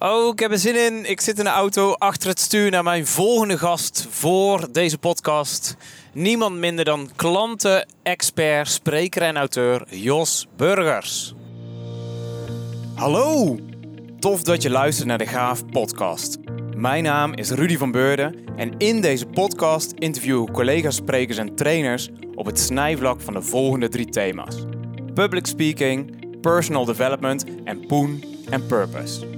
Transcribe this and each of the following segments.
Oh, ik heb er zin in. Ik zit in de auto achter het stuur naar mijn volgende gast voor deze podcast. Niemand minder dan klanten, expert, spreker en auteur Jos Burgers. Hallo! Tof dat je luistert naar de Gaaf podcast. Mijn naam is Rudy van Beurden en in deze podcast interview ik collega's, sprekers en trainers op het snijvlak van de volgende drie thema's. Public speaking, personal development en poen en purpose.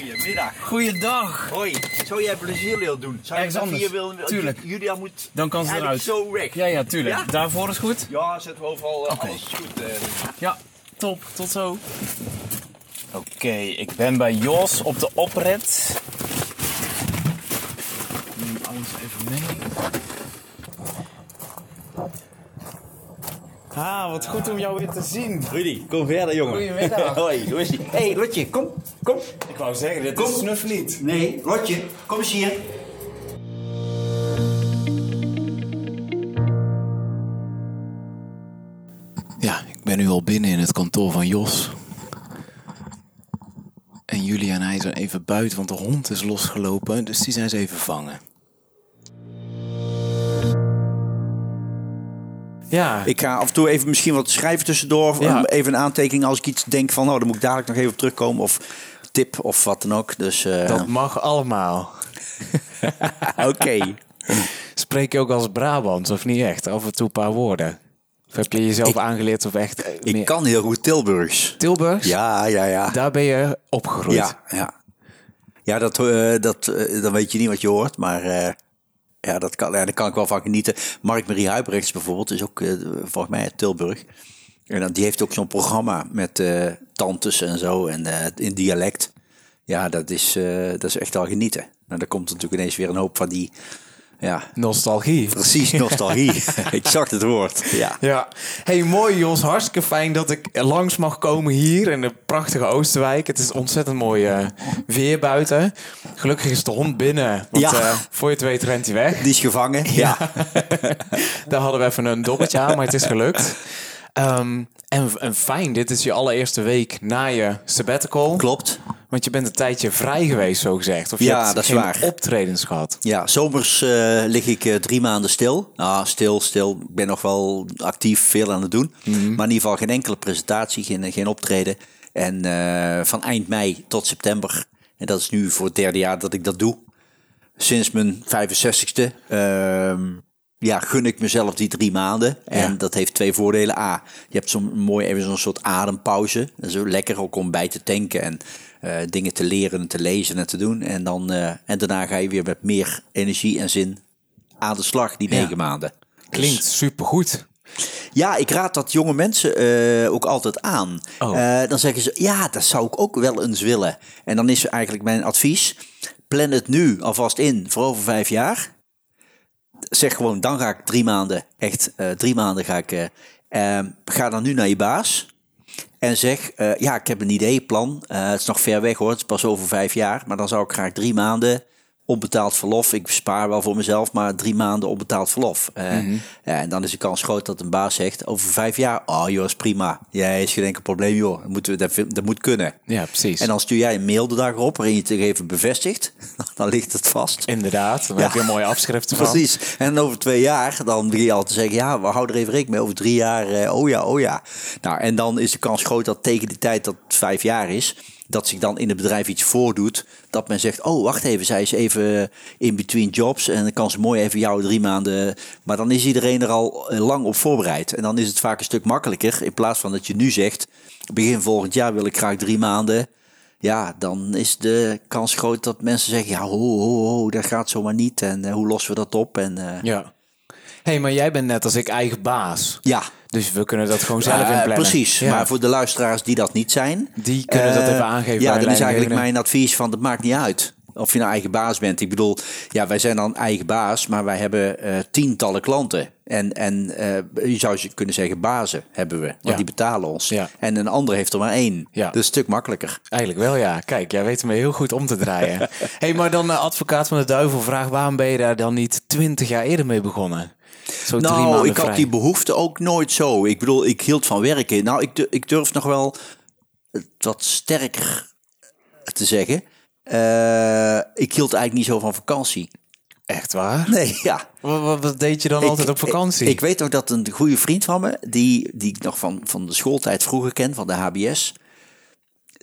Goedemiddag. goeiedag. Hoi, zou jij plezier willen doen? Zou je anders. hier willen? Tuurlijk. Julia moet Dan kan ze eruit. zo weg. Ja, ja, tuurlijk. Ja? Daarvoor is goed? Ja, zetten we overal eh, alles goed. eh. Ja, top. Tot zo. Oké, ik ben bij Jos op de oprit. Ik Neem alles even mee. Ah, wat goed om jou weer te zien. Rudy, kom verder jongen. Goedemiddag. Hoi, hoe is ie? Hé, hey, Lotje, kom, kom. Ik wou zeggen, dit Kom. is snuf niet. Nee, Lotje, kom eens hier. Ja, ik ben nu al binnen in het kantoor van Jos. En Julia en hij zijn even buiten, want de hond is losgelopen. Dus die zijn ze even vangen. Ja, Ik ga af en toe even misschien wat schrijven tussendoor. Ja. Um, Even een aantekening als ik iets denk van, nou, dan moet ik dadelijk nog even op terugkomen. Of tip of wat dan ook. Dus, eh, dat mag allemaal. oké. Spreek je ook als Brabants of niet echt? Af en toe een paar woorden. Of heb je jezelf Ik- aangeleerd of echt eh, Ik meer- kan heel goed Tilburgs. Tilburgs? Ja, ja, ja. Daar ben je opgegroeid. Ja, ja. Ja, dat, eh, dat, dan weet je niet wat je hoort, maar eh, ja, dat kan, ja, daar kan ik wel van genieten. Mark-Marie Huibrechts bijvoorbeeld is ook eh, volgens mij uit Tilburg. En die heeft ook zo'n programma met eh, tantes en zo en eh, in dialect. Ja, dat is, dat is echt wel genieten. Nou, dan komt natuurlijk ineens weer een hoop van die, ja, Nostalgie. precies nostalgie. ik zag het woord. Ja. Ja. Hey, mooi Jos. Hartstikke fijn dat ik langs mag komen hier in de prachtige Oosterwijk. Het is ontzettend mooi eh, weer buiten. Gelukkig is de hond binnen. Want Ja. eh, voor je het weet rent hij weg. Die is gevangen. Ja. Daar hadden we even een dobbeltje aan, maar het is gelukt. Ehm, en, en fijn, dit is je allereerste week na je sabbatical. Klopt. Want je bent een tijdje vrij geweest, zo gezegd. Of je Ja, hebt dat is geen waar. optredens gehad. Ja, zomers eh, lig ik eh, drie maanden stil. Ah, stil, stil. Ik ben nog wel actief, veel aan het doen. Maar in ieder geval geen enkele presentatie, geen, geen optreden. En eh, van eind mei tot september. En dat is nu voor het derde jaar dat ik dat doe. Sinds mijn 65ste. Ja, gun ik mezelf die drie maanden. En Ja. dat heeft twee voordelen. A, je hebt zo'n mooi even zo'n soort adempauze. Ook lekker ook om bij te tanken en eh, dingen te leren en te lezen en te doen. En, dan, eh, en daarna ga je weer met meer energie en zin aan de slag, die negen maanden. Klinkt supergoed. Ja, ik raad dat jonge mensen eh, ook altijd aan. Oh. Dan zeggen ze, ja, dat zou ik ook wel eens willen. En dan is eigenlijk mijn advies, plan het nu alvast in voor over vijf jaar. Zeg gewoon, dan ga ik drie maanden, echt eh, drie maanden ga ik... eh, eh, ga dan nu naar je baas en zeg, eh, ja, ik heb een idee, plan. Het is nog ver weg hoor, het is pas over vijf jaar. Maar dan zou ik graag drie maanden onbetaald verlof. Ik spaar wel voor mezelf, maar drie maanden onbetaald verlof. Ja, en dan is de kans groot dat een baas zegt, over vijf jaar, oh joh, is prima. Jij is geen enkel probleem joh, dat, moeten we, dat, dat moet kunnen. Ja, precies. En dan stuur jij een mail de dag erop waarin je het even bevestigt. dan ligt het vast. Inderdaad, dan Ja. heb je een mooie afschrift van. Precies. En over twee jaar, dan begin je al te zeggen, ja, we houden er even rekening mee. Over drie jaar, eh, oh ja, oh ja. Nou, en dan is de kans groot dat tegen de tijd dat vijf jaar is, dat zich dan in het bedrijf iets voordoet. Dat men zegt, oh, wacht even, zij is even in between jobs. En dan kan ze mooi even jou drie maanden. Maar dan is iedereen er al eh, lang op voorbereid. En dan is het vaak een stuk makkelijker. In plaats van dat je nu zegt, begin volgend jaar wil ik graag drie maanden. Ja, dan is de kans groot dat mensen zeggen, ja, ho, ho, ho, dat gaat zomaar niet. En eh, hoe lossen we dat op? En eh, Ja. hey, maar jij bent net als ik eigen baas. ja, Dus we kunnen dat gewoon zelf Eh, inplannen. precies. Ja. Maar voor de luisteraars die dat niet zijn, Die kunnen dat eh, even aangeven Ja, dan is eigenlijk mijn advies van, dat maakt niet uit. Of je nou eigen baas bent. Ik bedoel, ja, wij zijn dan eigen baas, maar wij hebben eh, tientallen klanten. En, en eh, je zou kunnen zeggen, bazen hebben we. Want Ja. die betalen ons. Ja. En een ander heeft er maar één. Ja. Dat is een stuk makkelijker. Eigenlijk wel, ja. Kijk, jij weet me heel goed om te draaien. hey, maar dan advocaat van de duivel vraagt... waarom ben je daar dan niet twintig jaar eerder mee begonnen? Zo Nou, ik had die behoefte ook nooit zo. Ik bedoel, ik hield van werken. Nou, ik, ik durf nog wel het wat sterker te zeggen. Eh, ik hield eigenlijk niet zo van vakantie. Echt waar? Nee, ja. Wat, wat, wat deed je dan Ik- altijd op vakantie? Ik, ik weet nog dat een goede vriend van me, die, die ik nog van, van de schooltijd vroeger ken, van de HBS,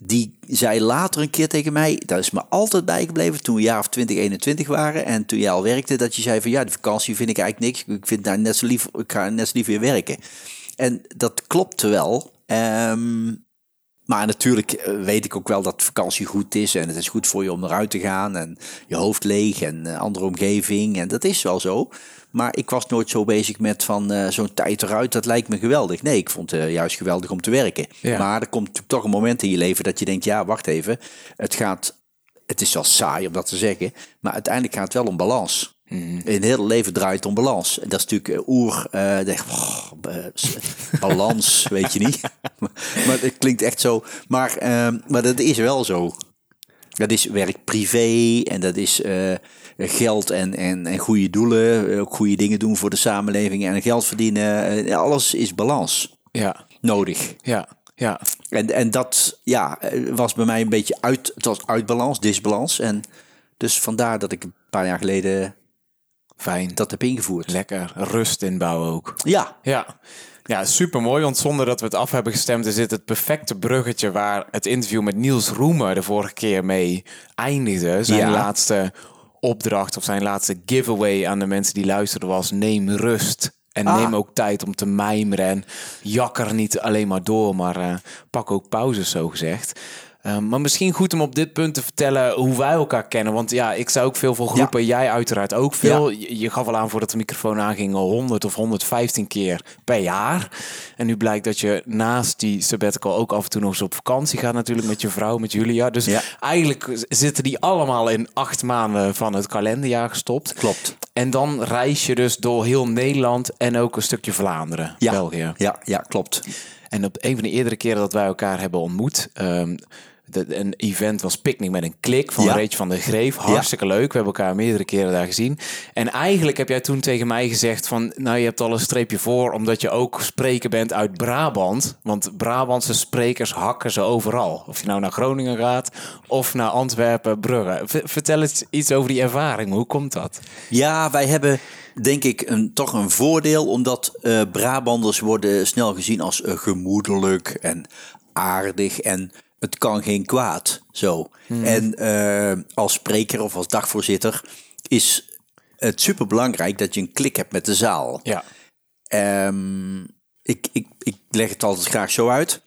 die zei later een keer tegen mij, dat is me altijd bijgebleven toen we jaar of 20, 21 waren en toen jij al werkte, dat je zei van ja, de vakantie vind ik eigenlijk niks, ik vind daar net zo lief, ik ga net zo lief werken. En dat klopte wel. Ehm, maar natuurlijk eh, weet ik ook wel dat vakantie goed is. En het is goed voor je om eruit te gaan. En je hoofd leeg en eh, andere omgeving. En dat is wel zo. Maar ik was nooit zo bezig met van eh, zo'n tijd eruit. Dat lijkt me geweldig. Nee, ik vond het juist geweldig om te werken. Ja. Maar er komt natuurlijk toch een moment in je leven dat je denkt... Ja, wacht even. Het gaat... Het is wel saai om dat te zeggen. Maar uiteindelijk gaat het wel om balans. In het hele leven draait het om balans. En dat is natuurlijk eh, oer. eh, oh, eh, s- balans, weet je niet. maar het klinkt echt zo. Maar, ehm, maar dat is wel zo. Dat is werk privé en dat is eh, geld en, en, en goede doelen. eh, Ook goede dingen doen voor de samenleving en geld verdienen. Eh, alles is balans Ja, nodig. ja, ja. En, en dat ja, eh, was bij mij een beetje uit, het was uit balans, disbalans. En dus vandaar dat ik een paar jaar geleden Fijn. dat heb ingevoerd. Lekker. Rust inbouwen ook. Ja, Ja. Ja, super mooi. Want zonder dat we het af hebben gestemd, is dit het perfecte bruggetje waar het interview met Niels Roemer de vorige keer mee eindigde. Zijn Ja. laatste opdracht of zijn laatste giveaway aan de mensen die luisterden was: neem rust. En Ah. neem ook tijd om te mijmeren. En jakker niet alleen maar door, maar eh, pak ook pauzes, zo gezegd. Eh, maar misschien goed om op dit punt te vertellen hoe wij elkaar kennen. Want ja, ik zou ook veel voor groepen. Jij uiteraard ook veel. Je, je gaf al aan voordat de microfoon aanging 100 of 115 keer per jaar. En nu blijkt dat je naast die sabbatical ook af en toe nog eens op vakantie gaat natuurlijk met je vrouw, met Julia. Dus Ja. eigenlijk zitten die allemaal in acht maanden van het kalenderjaar gestopt. Klopt. En dan reis je dus door heel Nederland en ook een stukje Vlaanderen, België. ja, ja, klopt. En op een van de eerdere keren dat wij elkaar hebben ontmoet, ehm, de, een event was Picnic met een klik van Ja. Reetje van der Greef. Hartstikke leuk. We hebben elkaar meerdere keren daar gezien. En eigenlijk heb jij toen tegen mij gezegd van, nou je hebt al een streepje voor, omdat je ook spreker bent uit Brabant. Want Brabantse sprekers hakken ze overal. Of je nou naar Groningen gaat of naar Antwerpen, Brugge. V- vertel eens iets over die ervaring. Hoe komt dat? Ja, wij hebben denk ik een, toch een voordeel, omdat eh, Brabanders worden snel gezien als eh, gemoedelijk en aardig en het kan geen kwaad. Zo. En eh, als spreker of als dagvoorzitter is het superbelangrijk dat je een klik hebt met de zaal. Ja. Ehm, ik, ik, ik leg het altijd graag zo uit.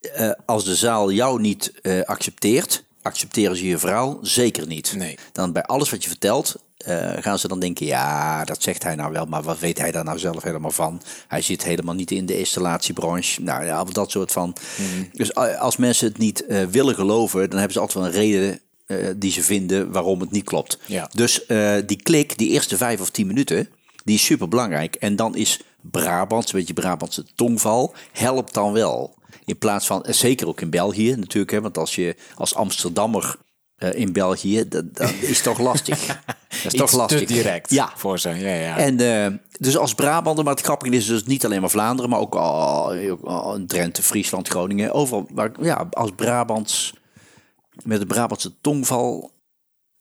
Eh, als de zaal jou niet eh, accepteert, accepteren ze je verhaal zeker niet. Nee. Dan bij alles wat je vertelt, eh, gaan ze dan denken: ja, dat zegt hij nou wel, maar wat weet hij daar nou zelf helemaal van? Hij zit helemaal niet in de installatiebranche. Nou ja, dat soort van. Dus a- als mensen het niet eh, willen geloven, dan hebben ze altijd wel een reden. eh, die ze vinden waarom het niet klopt. Ja. Dus die klik, die eerste vijf of tien minuten, die is super belangrijk. En dan is Brabant, een beetje Brabantse tongval, helpt dan wel. In plaats van, zeker ook in België natuurlijk, hè, want als je als Amsterdammer in België, dat, dat is toch lastig. Dat is toch lastig. te direct Ja. voor ze. Ja, ja. En eh, dus als Brabander, maar het grappige is dus niet alleen maar Vlaanderen, maar ook al Drenthe, Friesland, Groningen, overal. Maar ja, als Brabants, met de Brabantse tongval,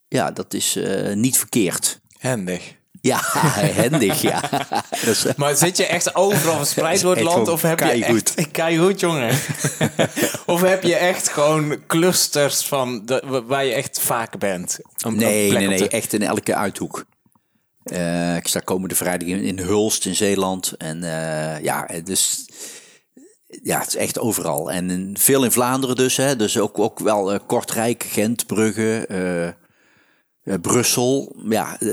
ja, dat is eh, niet verkeerd. Handig. Ja, handig, ja. Is, Maar zit je echt overal verspreid door het land? Of heb je echt... Keigoed, jongen. of heb je echt gewoon clusters van de, waar je echt vaak bent? Nee, nee, nee, echt in elke uithoek. Eh, ik sta komende vrijdag in, in Hulst in Zeeland. En eh, ja, dus ja, het is echt overal. En in- veel in Vlaanderen dus. Hè, dus ook, ook wel eh, Kortrijk, Gent, Brugge, eh, Brussel. Ja, eh,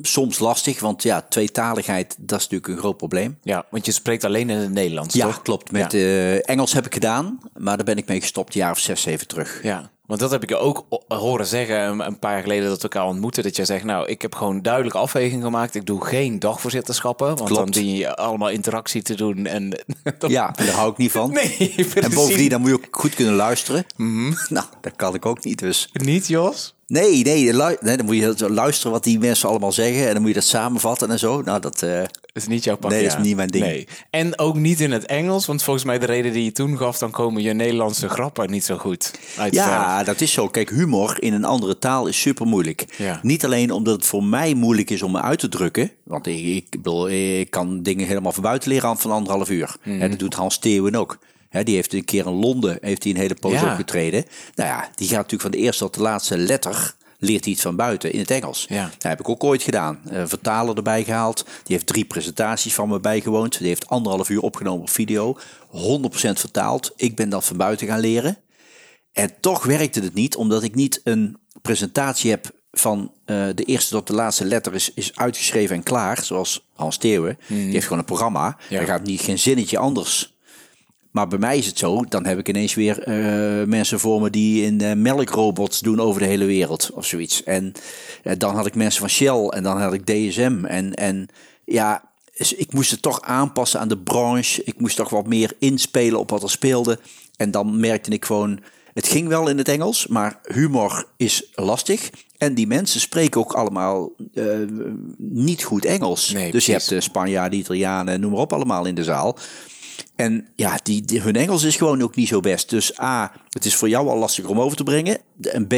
soms lastig, want ja, tweetaligheid, dat is natuurlijk een groot probleem. Ja, want je spreekt alleen in het Nederlands, Ja, toch? klopt. Met Ja. eh, Engels heb ik gedaan, maar daar ben ik mee gestopt, een jaar of zes, zeven terug. Ja. Want dat heb ik je ook horen zeggen een, paar jaar geleden dat we elkaar ontmoeten. Dat jij zegt, nou, ik heb gewoon duidelijke afweging gemaakt. Ik doe geen dagvoorzitterschappen. Want dan dien je allemaal interactie te doen. En dan- Ja, daar hou ik niet van. Nee, En bovendien, dan moet je ook goed kunnen luisteren. Nou, dat kan ik ook niet, dus... Niet, Jos? Nee, nee, dan moet je luisteren wat die mensen allemaal zeggen. En dan moet je dat samenvatten en zo. Nou, dat... eh, Dat is niet jouw pak. Nee, dat is niet mijn ding. Nee. En ook niet in het Engels. Want volgens mij de reden die je toen gaf... dan komen je Nederlandse grappen niet zo goed uit. Ja, dat is zo. Kijk, humor in een andere taal is super moeilijk. Ja. Niet alleen omdat het voor mij moeilijk is om me uit te drukken. Want ik, ik, bedoel, ik kan dingen helemaal van buiten leren aan van anderhalf uur. Mhm. En dat doet Hans Theeuwen ook. Hè, die heeft een keer in Londen heeft hij een hele poos Ja. opgetreden. Nou ja, die gaat natuurlijk van de eerste tot de laatste letter leert hij iets van buiten in het Engels. Ja. Dat heb ik ook ooit gedaan. Een vertaler erbij gehaald. Die heeft drie presentaties van me bijgewoond. Die heeft anderhalf uur opgenomen op video. 100% vertaald. Ik ben dat van buiten gaan leren. En toch werkte het niet, omdat ik niet een presentatie heb van eh, de eerste tot de laatste letter is, is uitgeschreven en klaar. Zoals Hans Theeuwen. Die heeft gewoon een programma. Ja. Hij gaat niet geen zinnetje anders. Maar bij mij is het zo, dan heb ik ineens weer eh, mensen voor me die in eh, melkrobots doen over de hele wereld of zoiets. En eh, dan had ik mensen van Shell en dan had ik DSM. En, en ja, ik moest het toch aanpassen aan de branche. Ik moest toch wat meer inspelen op wat er speelde. En dan merkte ik gewoon, het ging wel in het Engels, maar humor is lastig. En die mensen spreken ook allemaal niet goed Engels. Nee, dus je hebt de Spanjaarden, Italianen, noem maar op allemaal in de zaal. En ja, die, die- hun Engels is gewoon ook niet zo best. Dus A, het is voor jou al lastig om over te brengen. En B,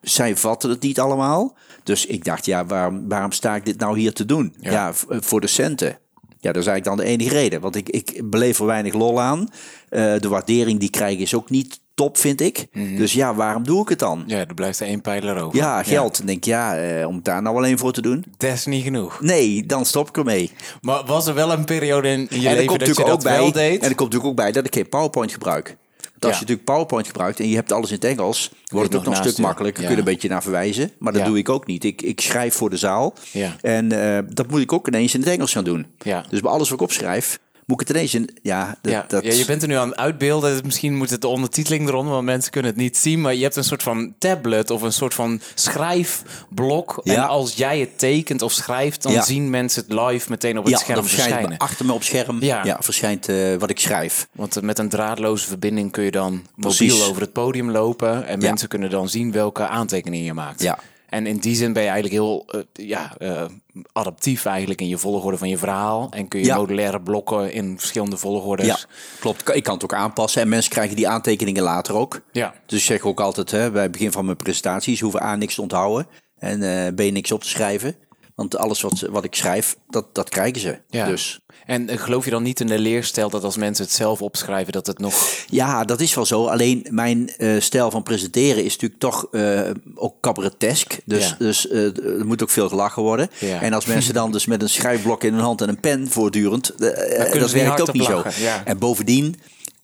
zij vatten het niet allemaal. Dus ik dacht, ja, waarom, waarom sta ik dit nou hier te doen? Ja, v- voor de centen. Ja, dat is eigenlijk dan de enige reden. Want ik, ik beleef er weinig lol aan. Eh, de waardering die ik krijg is ook niet top, vind ik. Dus ja, waarom doe ik het dan? Ja, er blijft er één pijler over. Ja, geld. Dan denk ik, ja, eh, om daar nou alleen voor te doen? Dat is niet genoeg. Nee, dan stop ik ermee. Maar was er wel een periode in je en leven dat je dat ook bij. wel deed? En er komt natuurlijk ook bij dat ik geen PowerPoint gebruik. Want als Ja. je natuurlijk PowerPoint gebruikt en je hebt alles in het Engels, wordt het ook nog een stuk makkelijker. Ja. Kun je een beetje naar verwijzen. Maar dat Ja. doe ik ook niet. Ik, ik schrijf voor de zaal. Ja. En eh, dat moet ik ook ineens in het Engels gaan doen. Ja. Dus bij alles wat ik opschrijf, moet ik het ineens in. Ja, dat, Ja, dat, ja, je bent er nu aan het uitbeelden. Misschien moet het de ondertiteling eronder, want mensen kunnen het niet zien. Maar je hebt een soort van tablet of een soort van schrijfblok. En Ja. als jij het tekent of schrijft, dan zien mensen het live meteen op het ja, scherm dan verschijnt verschijnen. achter me op scherm Ja. verschijnt eh, wat ik schrijf. Want eh, met een draadloze verbinding kun je dan Precies. mobiel over het podium lopen. En mensen kunnen dan zien welke aantekeningen je maakt. Ja. En in die zin ben je eigenlijk heel eh, ja, eh, adaptief eigenlijk in je volgorde van je verhaal. En kun je Ja. modulaire blokken in verschillende volgordes. Ja, klopt. Ik kan het ook aanpassen. En mensen krijgen die aantekeningen later ook. Ja. Dus ik zeg ook altijd hè, bij het begin van mijn presentaties... hoeven A niks te onthouden en eh, B niks op te schrijven. Want alles wat, ze- wat ik schrijf, dat, dat krijgen ze. Ja. Dus En eh, geloof je dan niet in de leerstijl dat als mensen het zelf opschrijven, dat het nog. ja, dat is wel zo. Alleen mijn eh, stijl van presenteren is natuurlijk toch eh, ook cabaretesk. Dus, Ja. dus er moet ook veel gelachen worden. Ja. En als mensen dan dus met een schrijfblok in hun hand en een pen voortdurend... dat werkt ook niet zo. ja. En bovendien...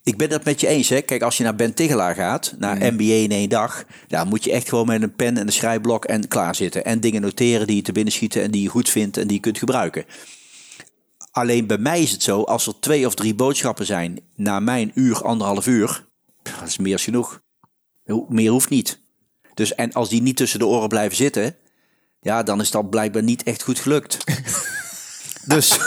Ik ben het met je eens. Hè? Kijk, als je naar Ben Tigelaar gaat, naar. MBA in één dag, dan moet je echt gewoon met een pen en een schrijfblok en klaar zitten. En dingen noteren die je te binnen schieten en die je goed vindt en die je kunt gebruiken. Alleen bij mij is het zo, als er twee of drie boodschappen zijn na mijn uur, anderhalf uur, dat is meer als genoeg. Meer hoeft niet. Dus, en als die niet tussen de oren blijven zitten, ja, dan is dat blijkbaar niet echt goed gelukt. dus,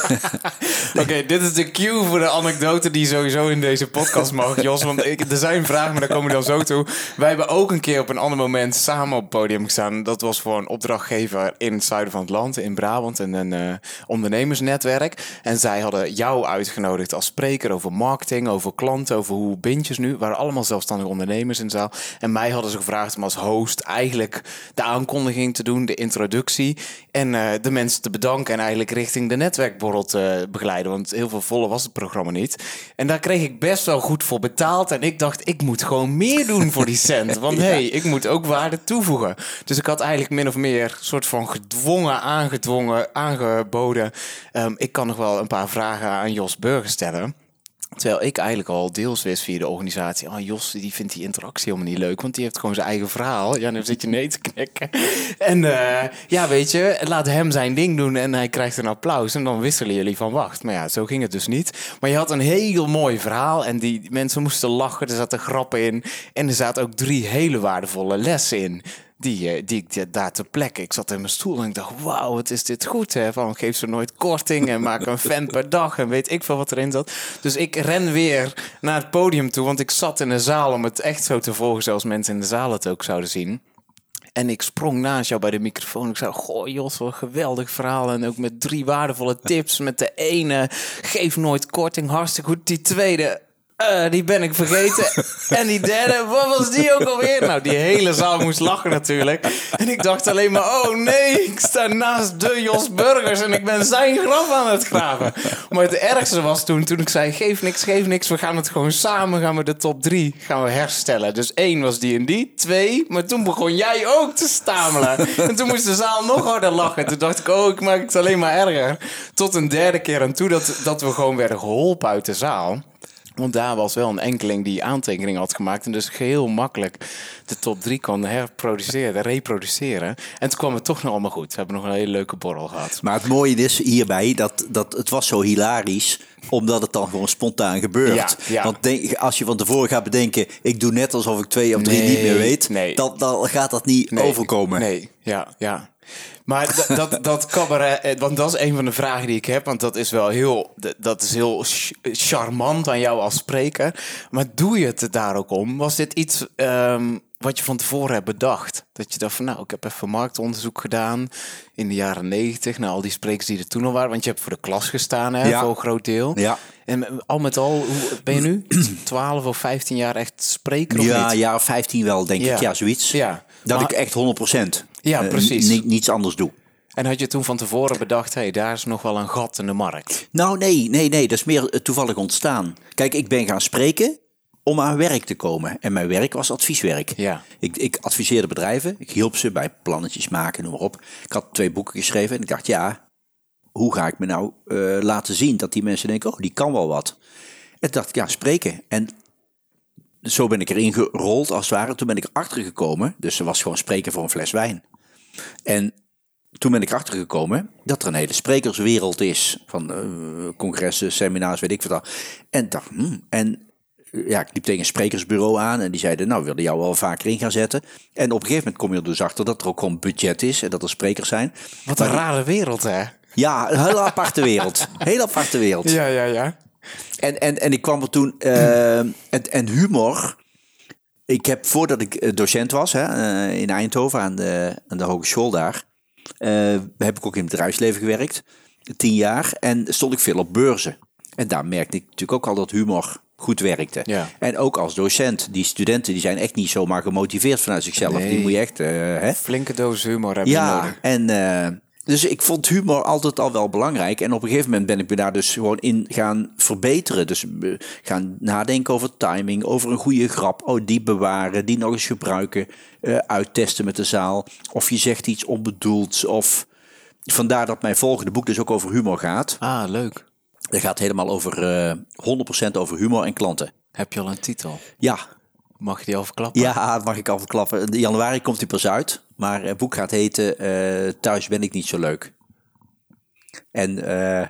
Oké, dit is de cue voor de anekdote die sowieso in deze podcast mag, Jos. Want ik, er zijn vragen, maar daar komen we dan zo toe. Wij hebben ook een keer op een ander moment samen op het podium gestaan. Dat was voor een opdrachtgever in het zuiden van het land, in Brabant, en een eh, ondernemersnetwerk. En zij hadden jou uitgenodigd als spreker over marketing, over klanten, over hoe bindjes nu. waren allemaal zelfstandige ondernemers in de zaal. En mij hadden ze gevraagd om als host eigenlijk de aankondiging te doen, de introductie. En eh, de mensen te bedanken en eigenlijk richting de netwerkborrel te begeleiden. Want heel veel volle was het programma niet. En daar kreeg ik best wel goed voor betaald. En ik dacht, ik moet gewoon meer doen voor die cent. Want hé, hey, ik moet ook waarde toevoegen. Dus ik had eigenlijk min of meer soort van gedwongen, aangedwongen, aangeboden. Ehm, ik kan nog wel een paar vragen aan Jos Burger stellen. Terwijl ik eigenlijk al deels wist via de organisatie. Oh, Jos die vindt die interactie helemaal niet leuk. Want die heeft gewoon zijn eigen verhaal. Ja, dan zit je nee te knikken. En eh, ja, weet je, laat hem zijn ding doen en hij krijgt een applaus. En dan wisselen jullie van wacht. Maar ja, zo ging het dus niet. Maar je had een heel mooi verhaal. En die mensen moesten lachen. Er zaten grappen in. En er zaten ook drie hele waardevolle lessen in die, eh, die ik daar ter plekke. Ik zat in mijn stoel en ik dacht, wauw, wat is dit goed. Hè? Van geef ze nooit korting en maak een fan per dag en weet ik veel wat erin zat. Dus ik ren weer naar het podium toe, want ik zat in de zaal om het echt zo te volgen zoals mensen in de zaal het ook zouden zien. En ik sprong naast jou bij de microfoon. Ik zei, goh Jos, wat een geweldig verhaal. En ook met drie waardevolle tips. Met de ene, geef nooit korting, hartstikke goed. Die tweede, uh, die ben ik vergeten. en die derde, wat was die ook alweer? Nou, die hele zaal moest lachen natuurlijk. En ik dacht alleen maar, oh nee, ik sta naast de Jos Burgers en ik ben zijn graf aan het graven. Maar het ergste was toen, toen ik zei, geef niks, geef niks. We gaan het gewoon samen, gaan we de top drie gaan we herstellen. Dus één was die en die, twee. Maar toen begon jij ook te stamelen. En toen moest de zaal nog harder lachen. Toen dacht ik, oh, ik maak het alleen maar erger. Tot een derde keer aan toe dat, dat we gewoon werden geholpen uit de zaal. Want daar was wel een enkeling die aantekening had gemaakt. En dus heel makkelijk de top 3 kon herproduceren, reproduceren. En toen kwam het toch nog allemaal goed. We hebben nog een hele leuke borrel gehad. Maar het mooie is hierbij dat, dat het was zo hilarisch omdat het dan gewoon spontaan gebeurt. Want denk, als je van tevoren gaat bedenken, ik doe net alsof ik twee of drie niet meer weet, nee. dan, dan gaat dat niet overkomen. Nee, ja, ja. Maar dat, dat cabaret, eh, want dat is een van de vragen die ik heb, want dat is wel heel, dat is heel charmant aan jou als spreker. Maar doe je het daar ook om? Was dit iets um, wat je van tevoren hebt bedacht? Dat je dacht van, nou, ik heb even marktonderzoek gedaan in de jaren negentig, naar al die sprekers die er toen al waren, want je hebt voor de klas gestaan, hè, voor een groot deel. Ja. En al met al, hoe ben je nu? 12 of 15 jaar echt spreker? Ja, niet? ja, 15 wel, denk ik. Ja, zoiets. Ja. Dat ik echt 100% ja, uh, precies. niets anders doe. En had je toen van tevoren bedacht, hé, hey, daar is nog wel een gat in de markt? Nou, nee, nee, nee. Dat is meer eh, toevallig ontstaan. Kijk, ik ben gaan spreken om aan werk te komen. En mijn werk was advieswerk. Ja. Ik, ik adviseerde bedrijven. Ik hielp ze bij plannetjes maken, noem maar op. Ik had twee boeken geschreven en ik dacht, ja, hoe ga ik me nou uh, laten zien dat die mensen denken, oh, die kan wel wat. En dacht ik, ja, spreken. En zo ben ik erin gerold, als het ware. Toen ben ik erachter gekomen, dus ze was gewoon spreken voor een fles wijn. En toen ben ik erachter gekomen dat er een hele sprekerswereld is. Van uh, congressen, seminars, weet ik wat. En dacht, hmm, en ja, ik liep tegen een sprekersbureau aan en die zeiden, nou, we willen jou wel vaker in gaan zetten. En op een gegeven moment kom je er dus achter dat er ook gewoon budget is en dat er sprekers zijn. Wat een rare wereld, hè? Ja, een hele aparte wereld. Heel aparte wereld. Ja, ja, ja. En, en, en ik kwam er toen, uh, en, en humor. Ik heb voordat ik docent was hè, uh, in Eindhoven aan de, aan de hogeschool daar, uh, heb ik ook in het bedrijfsleven gewerkt, tien jaar, en stond ik veel op beurzen. En daar merkte ik natuurlijk ook al dat humor goed werkte. Ja. En ook als docent, die studenten die zijn echt niet zomaar gemotiveerd vanuit zichzelf. Nee. Die moet je echt... hè? Flinke doos humor hebben ja, nodig. en dus ik vond humor altijd al wel belangrijk. En op een gegeven moment ben ik me daar dus gewoon in gaan verbeteren. Dus gaan nadenken over timing, over een goede grap. Oh, die bewaren, die nog eens gebruiken. Uh, uittesten met de zaal. Of je zegt iets onbedoelds. Of vandaar dat mijn volgende boek dus ook over humor gaat. Ah, leuk. Het gaat helemaal over uh, 100% over humor en klanten. Heb je al een titel? Ja. Mag je die al verklappen? Ja, mag ik al verklappen. In januari komt hij pas uit. Maar het boek gaat heten uh, Thuis ben ik niet zo leuk. En uh,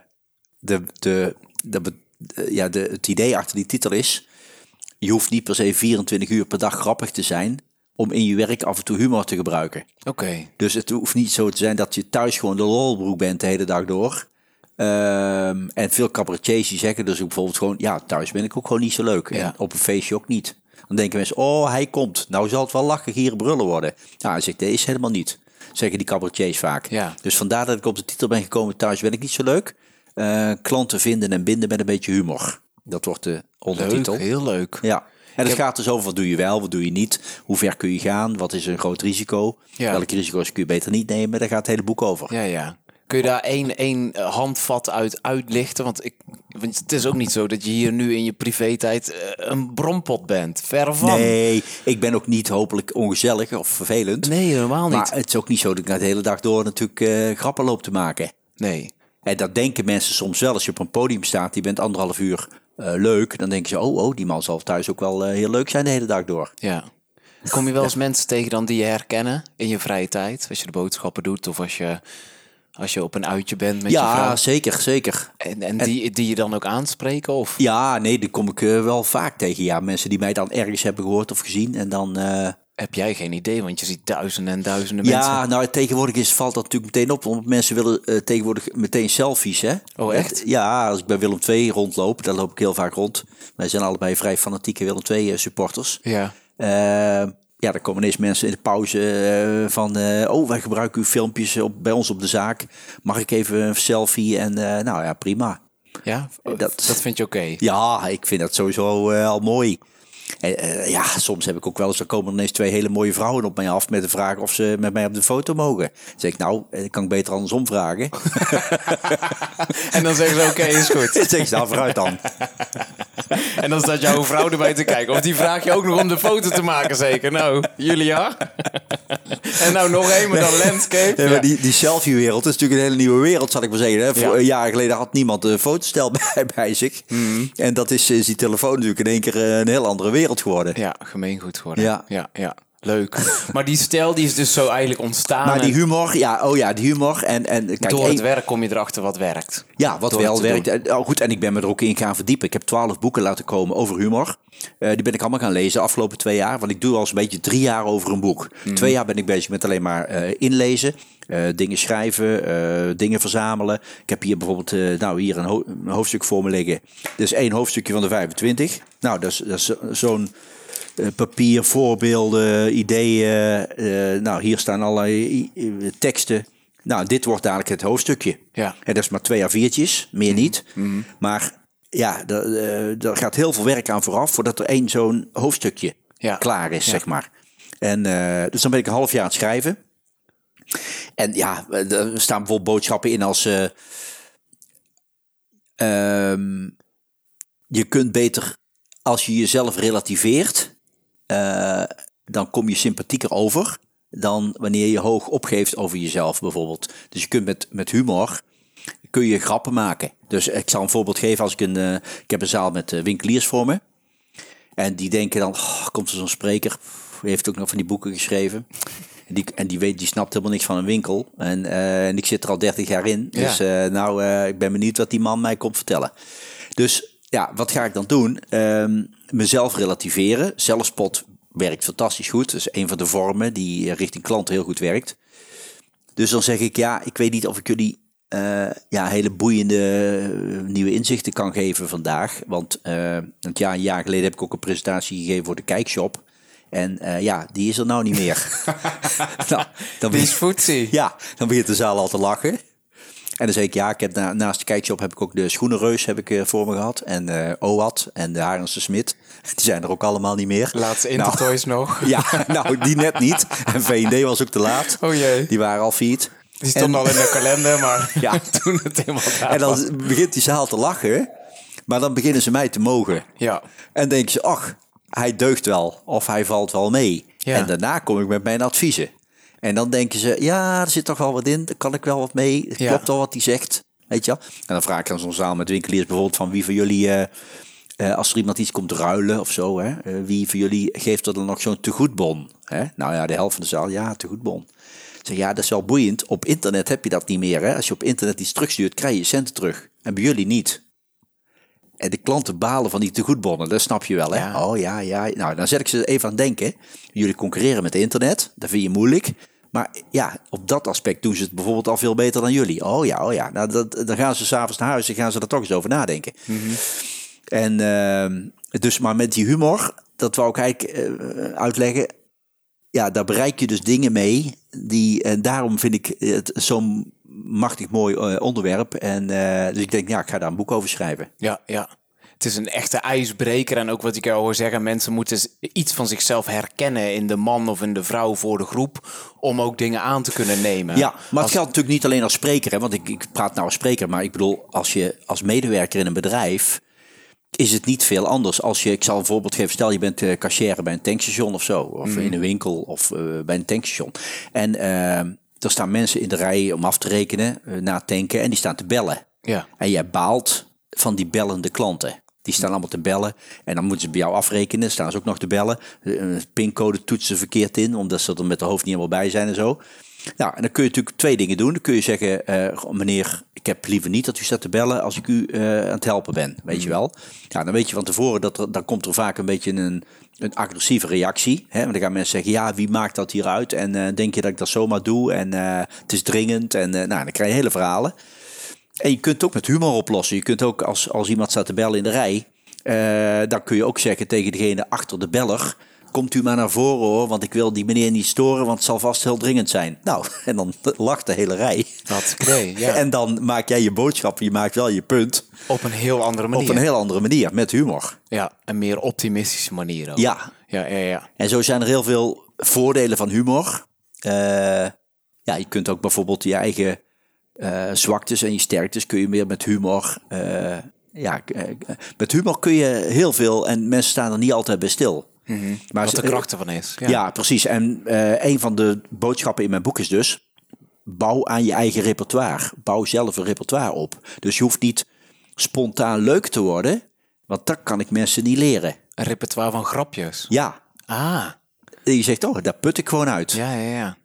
de, de, de, ja, de, het idee achter die titel is... je hoeft niet per se 24 uur per dag grappig te zijn... om in je werk af en toe humor te gebruiken. Oké. Okay. Dus het hoeft niet zo te zijn dat je thuis gewoon de lolbroek bent de hele dag door... Um, en veel cabaretiers die zeggen dus ook bijvoorbeeld gewoon... ja, thuis ben ik ook gewoon niet zo leuk. Ja. En op een feestje ook niet. Dan denken mensen, oh, hij komt. Nou zal het wel lachen, gieren, brullen worden. Nou, hij zegt, nee, is helemaal niet. Zeggen die cabaretiers vaak. Ja. Dus vandaar dat ik op de titel ben gekomen, thuis ben ik niet zo leuk. Uh, klanten vinden en binden met een beetje humor. Dat wordt de ondertitel. Leuk, heel leuk. Ja. En het gaat dus over wat doe je wel, wat doe je niet. Hoe ver kun je gaan, wat is een groot risico. Ja. Welke risico's kun je beter niet nemen. Daar gaat het hele boek over. Ja, ja. Kun je daar één, één handvat uit uitlichten? Want, ik, want het is ook niet zo dat je hier nu in je privé-tijd uh, een brompot bent. Ver van. Nee, ik ben ook niet hopelijk ongezellig of vervelend. Nee, helemaal niet. Maar het is ook niet zo dat ik de hele dag door natuurlijk uh, grappen loop te maken. Nee. En dat denken mensen soms wel als je op een podium staat. Je bent anderhalf uur eh, leuk, dan denk je, oh, oh, die man zal thuis ook wel eh, heel leuk zijn de hele dag door. Ja. Kom je wel eens mensen tegen dan die je herkennen in je vrije tijd? Als je de boodschappen doet of als je, als je op een uitje bent met je Ja, vrouw? zeker, zeker. En, en die, die je dan ook aanspreken? Of? Ja, nee, die kom ik eh, wel vaak tegen. Ja, mensen die mij dan ergens hebben gehoord of gezien. En dan, eh, Heb jij geen idee? Want je ziet duizenden en duizenden mensen. ja, nou tegenwoordig is, valt dat natuurlijk meteen op. Want mensen willen eh, tegenwoordig meteen selfies, hè? Oh, echt? Ja, als ik bij Willem II rondloop, dan loop ik heel vaak rond. Wij zijn allebei vrij fanatieke Willem II supporters. Ja. Ja, dan komen ineens mensen in de pauze eh, van... eh, oh, wij gebruiken uw filmpjes op, bij ons op de zaak. Mag ik even een selfie? En eh, nou ja, prima. Ja? Dat- Dat, vind je oké? Ja, ik vind dat sowieso al mooi. En, ja, soms heb ik ook wel eens, er komen ineens twee hele mooie vrouwen op mij af met de vraag of ze met mij op de foto mogen. Dan zeg ik, nou, eh, kan ik beter andersom vragen. En dan zeggen ze oké, is goed. Dan zeg je, nou, vooruit dan. En dan staat jouw vrouw erbij te kijken. Of die vraag je ook nog om de foto te maken zeker? Nou, Julia? En nou nog één, maar dan landscape. Maar die, die selfie-wereld is natuurlijk een hele nieuwe wereld, zal ik maar zeggen. Hè. Ja. een jaar geleden had niemand een fotostel bij, bij zich. En dat is sinds die telefoon natuurlijk in één keer eh, een heel andere wereld geworden. Ja, gemeengoed geworden. Ja. ja, ja. Leuk. Maar die stijl die is dus zo eigenlijk ontstaan. Maar die humor, ja, oh ja, die humor. En, en kijk, door het werk kom je erachter wat werkt. Ja, wat Door wel werkt. En, Oh, goed, en ik ben me er ook in gaan verdiepen. Ik heb twaalf boeken laten komen over humor. Eh, die ben ik allemaal gaan lezen de afgelopen twee jaar. Want ik doe al eens een beetje drie jaar over een boek. Mhm. Twee jaar ben ik bezig met alleen maar eh, inlezen. eh, dingen schrijven, eh, dingen verzamelen. Ik heb hier bijvoorbeeld eh, nou, hier een, ho- een hoofdstuk voor me liggen. Dit is één hoofdstukje van de 25. Nou, dat is, dat is zo- zo'n eh, papier, voorbeelden, ideeën. eh, nou, hier staan allerlei eh, teksten. Nou, dit wordt dadelijk het hoofdstukje. Ja. En dat is maar twee A4'tjes, meer niet. Maar ja, er, eh, gaat heel veel werk aan vooraf voordat er één zo'n hoofdstukje Ja. klaar is, Ja. zeg maar. En eh, dus dan ben ik een half jaar aan het schrijven. En ja, er staan bijvoorbeeld boodschappen in als... eh, ehm, je kunt beter, als je jezelf relativeert, dan kom je sympathieker over dan wanneer je hoog opgeeft over jezelf bijvoorbeeld. Dus je kunt met, met humor kun je grappen maken. Dus ik zal een voorbeeld geven. Als ik een, eh, ik heb een zaal met eh, winkeliers voor me. En die denken dan, oh, komt er zo'n spreker. Die heeft ook nog van die boeken geschreven. En die, en die, weet, die snapt helemaal niks van een winkel. En, eh, en ik zit er al 30 jaar in. Ja. Dus nou, ik ben benieuwd wat die man mij komt vertellen. Dus ja, wat ga ik dan doen? Ehm, mezelf relativeren. Zelfspot werkt fantastisch goed. Dat is een van de vormen die eh, richting klanten heel goed werkt. Dus dan zeg ik, ja, ik weet niet of ik jullie eh, ja, hele boeiende eh, nieuwe inzichten kan geven vandaag. Want, want ja, een jaar geleden heb ik ook een presentatie gegeven voor de Kijkshop. En ja, die is er nou niet meer. nou, dan is footsie. ja, dan begint de zaal al te lachen. En dan zeg ik, ja, ik heb na- naast de kijkshop heb ik ook de schoenenreus heb ik, eh, voor me gehad. En OAT en de Harense Smit. Die zijn er ook allemaal niet meer. Laatste Nou, Intertoys nog. ja, nou, die net niet. En V&D was ook te laat. Oh jee. Die waren al failliet. Die stond En- al in de kalender, maar Ja. toen het helemaal daar En was. dan begint die zaal te lachen. Maar dan beginnen ze mij te mogen. Ja. En denken ze, ach, hij deugt wel. Of hij valt wel mee. Ja. En daarna kom ik met mijn adviezen. En dan denken ze, ja, er zit toch wel wat in. Daar kan ik wel wat mee. Het Ja. klopt wel wat hij zegt. Weet je wel? En dan vraag ik aan zo'n zaal met winkeliers bijvoorbeeld van wie van jullie... eh, eh, als er iemand iets komt ruilen of zo, hè, eh, wie van jullie geeft er dan nog zo'n tegoedbon? Hè? Nou ja, de helft van de zaal, ja, tegoedbon. Zeg, ja, dat is wel boeiend. Op internet heb je dat niet meer. Hè? Als je op internet iets terugstuurt, krijg je centen terug. En bij jullie niet. En de klanten balen van die tegoedbonnen, dat snap je wel. Hè? Ja. Oh ja, ja. Nou, dan zet ik ze even aan denken. Jullie concurreren met internet, dat vind je moeilijk. Maar ja, op dat aspect doen ze het bijvoorbeeld al veel beter dan jullie. Oh ja, oh ja. Nou, dat, dan gaan ze s'avonds naar huis en gaan ze er toch eens over nadenken. En ehm, dus, maar met die humor, dat wou ik eigenlijk eh, uitleggen. Ja, daar bereik je dus dingen mee. Die, en daarom vind ik het zo'n machtig mooi eh, onderwerp. En eh, dus ik denk, ja, ik ga daar een boek over schrijven. Ja, ja. Het is een echte ijsbreker. En ook wat ik jou hoor zeggen, mensen moeten iets van zichzelf herkennen in de man of in de vrouw voor de groep. Om ook dingen aan te kunnen nemen. Ja, maar Als- het geldt natuurlijk niet alleen als spreker. Hè, want ik, ik praat nou als spreker. Maar ik bedoel, als je als medewerker in een bedrijf... is het niet veel anders. Als je, ik zal een voorbeeld geven. Stel, je bent eh cashier bij een tankstation of zo. Of in een winkel of eh, bij een tankstation. En eh, er staan mensen in de rij om af te rekenen, na tanken. En die staan te bellen. Ja. En jij baalt van die bellende klanten. Die staan allemaal te bellen. En dan moeten ze bij jou afrekenen. Staan ze ook nog te bellen. Een pincode toetsen verkeerd in. Omdat ze er met de hoofd niet helemaal bij zijn en zo. Nou, en dan kun je natuurlijk twee dingen doen. Dan kun je zeggen, eh, meneer, ik heb liever niet dat u staat te bellen als ik u eh, aan het helpen ben. Weet je wel? Ja, dan weet je van tevoren dat er, dan komt er vaak een beetje een, een agressieve reactie. Hè? Want dan gaan mensen zeggen, ja, wie maakt dat hier uit? En eh, denk je dat ik dat zomaar doe? En het is dringend. En nou, dan krijg je hele verhalen. En je kunt het ook met humor oplossen. Je kunt ook als, als iemand staat te bellen in de rij, dan kun je ook zeggen tegen degene achter de beller komt u maar naar voren hoor, want ik wil die meneer niet storen, want het zal vast heel dringend zijn. Nou, en dan lacht de hele rij. Dat idee, ja. En dan maak jij je boodschap, je maakt wel je punt. Op een heel andere manier. Op een heel andere manier, met humor. Ja, een meer optimistische manier ook. Ja. Ja, ja, ja. En zo zijn er heel veel voordelen van humor. Uh, ja, je kunt ook bijvoorbeeld je eigen uh, zwaktes en je sterktes kun je meer met humor... Uh, ja, met humor kun je heel veel en mensen staan er niet altijd bij stil. Mm maar Wat de kracht ervan is. Ja, ja precies. En uh, een van de boodschappen in mijn boek is dus... bouw aan je eigen repertoire. Bouw zelf een repertoire op. Dus je hoeft niet spontaan leuk te worden... want dat kan ik mensen niet leren. Een repertoire van grapjes? Ja. Ah. En je zegt, oh, daar put ik gewoon uit. Ja, ja, ja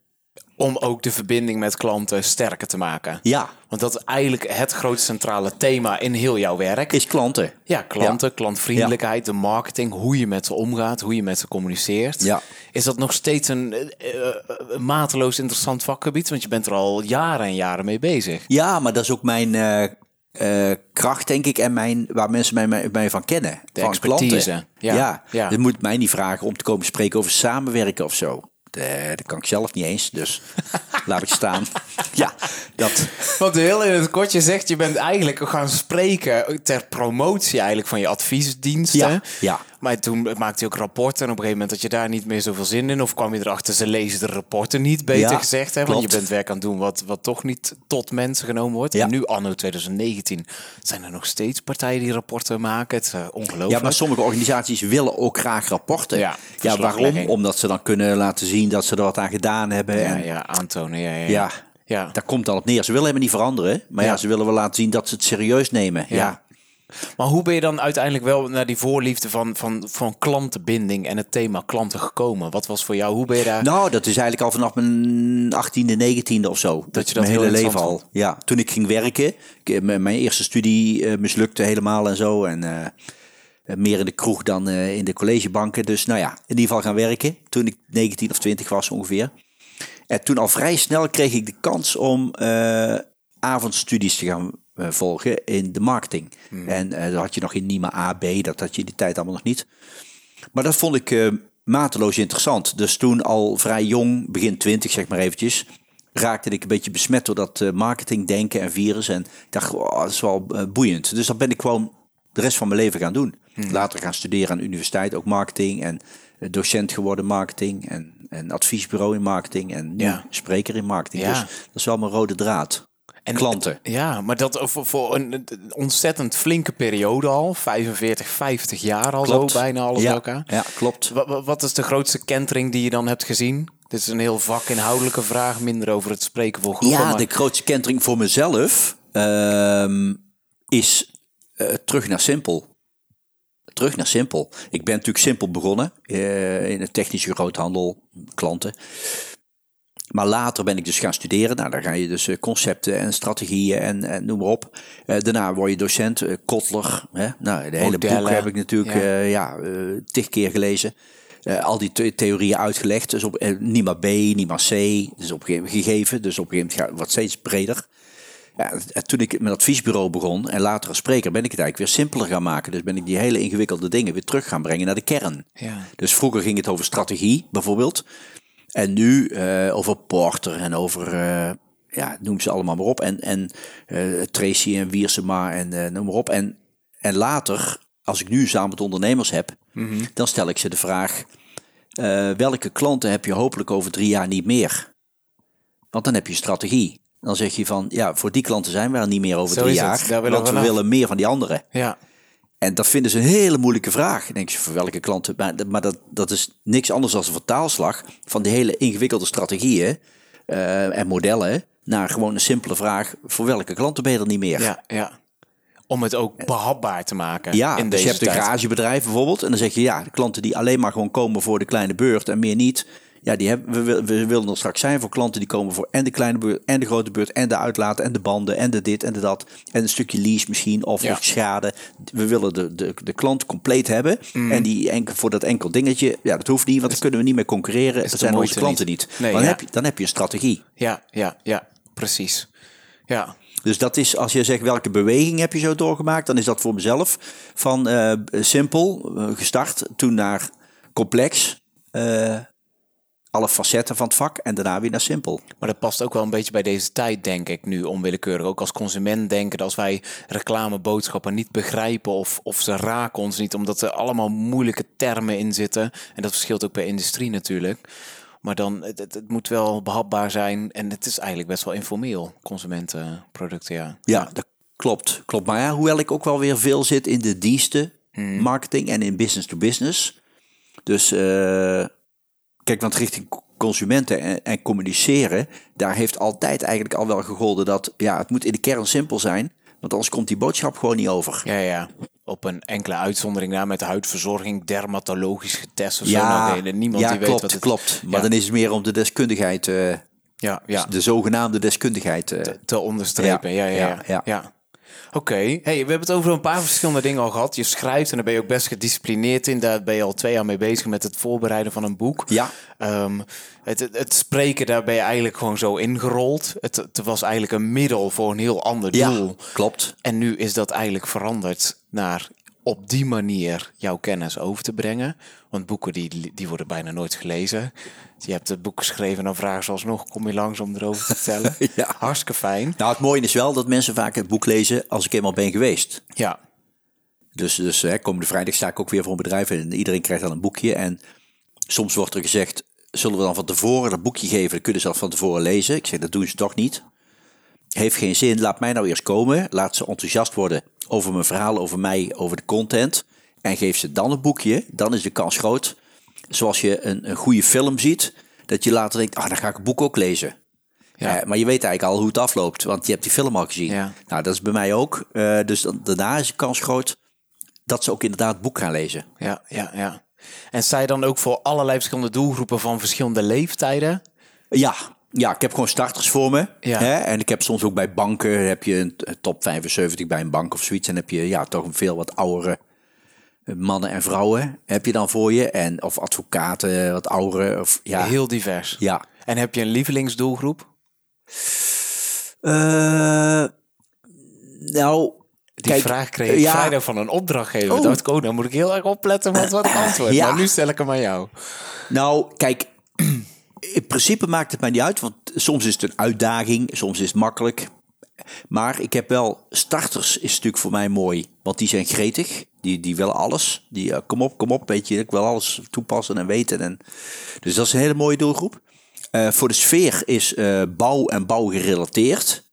om ook de verbinding met klanten sterker te maken. Ja. Want dat is eigenlijk het grootste centrale thema in heel jouw werk. Is klanten. Ja, klanten, klantvriendelijkheid, de marketing, hoe je met ze omgaat, hoe je met ze communiceert. Ja. Is dat nog steeds een, uh, mateloos interessant vakgebied? Want je bent er al jaren en jaren mee bezig. Ja, maar dat is ook mijn uh, kracht, denk ik, en mijn, waar mensen mij, mij, mij van kennen. De van expertise. Klanten. Ja. ja. ja. Je moet mij niet vragen om te komen spreken over samenwerken of zo. Uh, dat kan ik zelf niet eens, dus laat ik staan. ja, dat. Wat heel in het kortje zegt, je bent eigenlijk gaan spreken ter promotie eigenlijk van je adviesdiensten. Ja, ja. Maar toen maakte je ook rapporten en op een gegeven moment had je daar niet meer zoveel zin in. Of kwam je erachter, ze lezen de rapporten niet, beter gezegd. Hè? Want je bent werk aan het doen wat, wat toch niet tot mensen genomen wordt. Ja. En nu, anno 2019, zijn er nog steeds partijen die rapporten maken. Het is uh, ongelooflijk. Ja, maar sommige organisaties willen ook graag rapporten. Ja, ja waarom? Omdat ze dan kunnen laten zien dat ze er wat aan gedaan hebben. Ja, en, ja aantonen. Ja, ja, ja. ja. daar komt dan op neer. Ze willen helemaal niet veranderen. Maar ja, ze willen wel laten zien dat ze het serieus nemen. ja. Maar hoe ben je dan uiteindelijk wel naar die voorliefde van, van, van klantenbinding en het thema klanten gekomen? Wat was voor jou? Hoe ben je daar? Nou, dat is eigenlijk al vanaf mijn 18e, 19e of zo. Dat, je dat mijn hele leven al. Ja, toen ik ging werken, mijn eerste studie uh, mislukte helemaal en zo. En uh, meer in de kroeg dan uh, in de collegebanken. Dus nou ja, in ieder geval gaan werken. Toen ik 19 of 20 was ongeveer. En toen al vrij snel kreeg ik de kans om avondstudies te gaan volgen in de marketing. Hmm. En uh, dan had je nog in NIMA A, B, dat had je in die tijd allemaal nog niet. Maar dat vond ik uh, mateloos interessant. Dus toen al vrij jong, begin twintig zeg maar eventjes, raakte ik een beetje besmet door dat marketingdenken en virus. En ik dacht, oh, dat is wel boeiend. Dus dat ben ik gewoon de rest van mijn leven gaan doen. Hmm. Later gaan studeren aan de universiteit, ook marketing en docent geworden marketing en, en adviesbureau in marketing en Ja. spreker in marketing. Ja. Dus dat is wel mijn rode draad. En Klanten. Ja, maar dat voor, voor een, ontzettend flinke periode al. 45, 50 jaar al Klopt. zo, bijna alles ja, elkaar. Ja, klopt. Wat, wat- wat is de grootste kentering die je dan hebt gezien? Dit is een heel vakinhoudelijke vraag, minder over het spreken voor groepen. Ja, maar- de grootste kentering voor mezelf ehm, is eh, terug naar simpel. Terug naar simpel. Ik ben natuurlijk simpel begonnen eh, in de technische groothandel, klanten. Maar later ben ik dus gaan studeren. Nou, dan ga je dus eh, concepten en strategieën en, en noem maar op. Eh, daarna word je docent, eh, Kotler. Hè? Nou, de hele boek Modellen. heb ik natuurlijk Ja. ja. ja, tig keer gelezen. Al die the- theorieën uitgelegd. Dus op NIMA B, NIMA C. Dus op een gegeven. Dus op een gegeven moment wat steeds breder. Ja, en toen ik mijn adviesbureau begon en later als spreker ben ik het eigenlijk weer simpeler gaan maken. Dus ben ik die hele ingewikkelde dingen weer terug gaan brengen naar de kern. Ja. Dus vroeger ging het over strategie bijvoorbeeld. En nu eh, over Porter en over, eh, ja, noem ze allemaal maar op. En, en eh, Tracy en Wiersema en noem maar op. En, en later, als ik nu samen met ondernemers heb, dan stel ik ze de vraag... welke klanten heb je hopelijk over drie jaar niet meer? Want dan heb je strategie. Dan zeg je van, ja, voor die klanten zijn we er niet meer over Zo drie jaar. Want we willen meer van die anderen. Ja. En dat vinden ze een hele moeilijke vraag. Dan denk je, voor welke klanten? Maar, maar dat, dat is niks anders dan een vertaalslag van die hele ingewikkelde strategieën eh, en modellen naar gewoon een simpele vraag: voor welke klanten ben je er niet meer? Ja, ja. Om het ook behapbaar te maken. Ja, in dus deze je hebt een garagebedrijf bijvoorbeeld. En dan zeg je, ja, de klanten die alleen maar gewoon komen voor de kleine beurt en meer niet. Ja, die hebben, we, wil- we willen er straks zijn voor klanten die komen voor en de kleine beurt en de grote beurt en de uitlaten en de banden en de dit en de dat. En een stukje lease misschien of Ja. schade. We willen de, de, de klant compleet hebben. Mm. En die enkel, voor dat enkel dingetje, ja, dat hoeft niet, want dan kunnen we niet meer concurreren. Dat zijn onze klanten niet. niet. Nee, dan, ja. heb je, dan heb je een strategie. Ja, ja, ja, precies. Ja, Dus dat is, als je zegt welke beweging heb je zo doorgemaakt, dan is dat voor mezelf van eh, simpel eh, gestart, toen naar complex, eh, alle facetten van het vak en daarna weer naar simpel. maar dat past ook wel een beetje bij deze tijd, denk ik, nu onwillekeurig. Ook als consument denken dat als wij reclameboodschappen niet begrijpen of, of ze raken ons niet, omdat er allemaal moeilijke termen in zitten. En dat verschilt ook per industrie natuurlijk. Maar dan, het, het, moet wel behapbaar zijn en het is eigenlijk best wel informeel, consumentenproducten, ja. Ja, dat klopt. klopt. Maar ja, hoewel ik ook wel weer veel zit in de diensten, marketing en in business to business. Dus eh, kijk, want richting consumenten en, en communiceren, daar heeft altijd eigenlijk al wel gegolden dat ja, het moet in de kern simpel zijn. Want anders komt die boodschap gewoon niet over. Ja, ja. Op een enkele uitzondering na met huidverzorging, dermatologisch getest of zo. Nou, nee, niemand ja die weet klopt, wat het klopt. Maar Ja. dan is het meer om de deskundigheid, eh, Ja, ja. de zogenaamde deskundigheid. eh, te onderstrepen. Ja, ja, ja. Ja, ja. ja. Oké, hey, we hebben het over een paar verschillende dingen al gehad. Je schrijft en daar ben je ook best gedisciplineerd in. Daar ben je al twee jaar mee bezig met het voorbereiden van een boek. Ja. Ehm, het, het, het spreken, daar ben je eigenlijk gewoon zo ingerold. Het, het was eigenlijk een middel voor een heel ander ja, doel. klopt. En nu is dat eigenlijk veranderd naar op die manier jouw kennis over te brengen. Want boeken die, die worden bijna nooit gelezen. Je hebt het boek geschreven en dan vragen ze alsnog, kom je langs om erover te vertellen. Ja. Hartstikke fijn. Nou, het mooie is wel dat mensen vaak het boek lezen als ik eenmaal ben geweest. Ja, Dus, dus hè, komende vrijdag sta ik ook weer voor een bedrijf en iedereen krijgt dan een boekje. En soms wordt er gezegd, zullen we dan van tevoren dat boekje geven? Dan kunnen ze dat van tevoren lezen. Ik zeg, dat doen ze toch niet. Heeft geen zin, laat mij nou eerst komen. Laat ze enthousiast worden over mijn verhaal, over mij, over de content. En geef ze dan een boekje, dan is de kans groot. Zoals je een, een goede film ziet, dat je later denkt, ah, dan ga ik het boek ook lezen. Ja. Eh, maar je weet eigenlijk al hoe het afloopt, want je hebt die film al gezien. Ja. Nou, dat is bij mij ook. Eh, dus dan, daarna is de kans groot dat ze ook inderdaad het boek gaan lezen. ja, ja, ja. En je dan ook voor allerlei verschillende doelgroepen van verschillende leeftijden? Ja, ja ik heb gewoon starters voor me. Ja. Hè? En ik heb soms ook bij banken, heb je een top 75 bij een bank of zoiets. En heb je ja, toch een veel wat oudere mannen en vrouwen heb je dan voor je. En, of advocaten, wat oudere. Of, ja, Heel divers. ja. En heb je een lievelingsdoelgroep? Eh, nou, Die kijk, vraag kreeg ik ja. vrijdag van een opdrachtgever. Oh. dacht ik, oh, dan moet ik heel erg opletten met wat ik antwoord. Ja. Maar nu stel ik hem aan jou. Nou, kijk, in principe maakt het mij niet uit, want soms is het een uitdaging, soms is het makkelijk. Maar ik heb wel, starters is natuurlijk voor mij mooi, want die zijn gretig, die, die willen alles. Die, eh, kom op, kom op, weet je, ik wil alles toepassen en weten. En, dus dat is een hele mooie doelgroep. Eh, voor de sfeer is eh, bouw en bouw gerelateerd.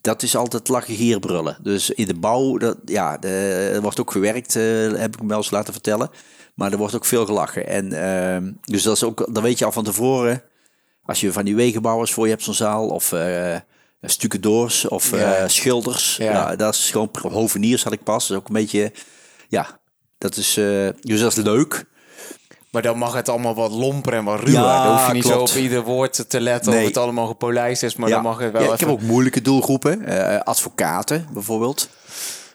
Dat is altijd lachen hier brullen. Dus in de bouw, dat, ja, er wordt ook gewerkt, heb ik me wel eens laten vertellen. Maar er wordt ook veel gelachen. En ehm, dus dat is ook, dan weet je al van tevoren, als je van die wegenbouwers voor je hebt zo'n zaal, of eh stucadoors, of Ja. eh, schilders. Ja. Ja. dat is gewoon hoveniers had ik pas. Dat is ook een beetje, ja, dat is, eh, dus dat is leuk. Maar dan mag het allemaal wat lomper en wat ruwer. Ja, dan hoef je niet klopt. zo op ieder woord te letten Nee. of het allemaal gepolijst is. Maar dan mag het wel Ja, ik heb ook moeilijke doelgroepen. advocaten bijvoorbeeld.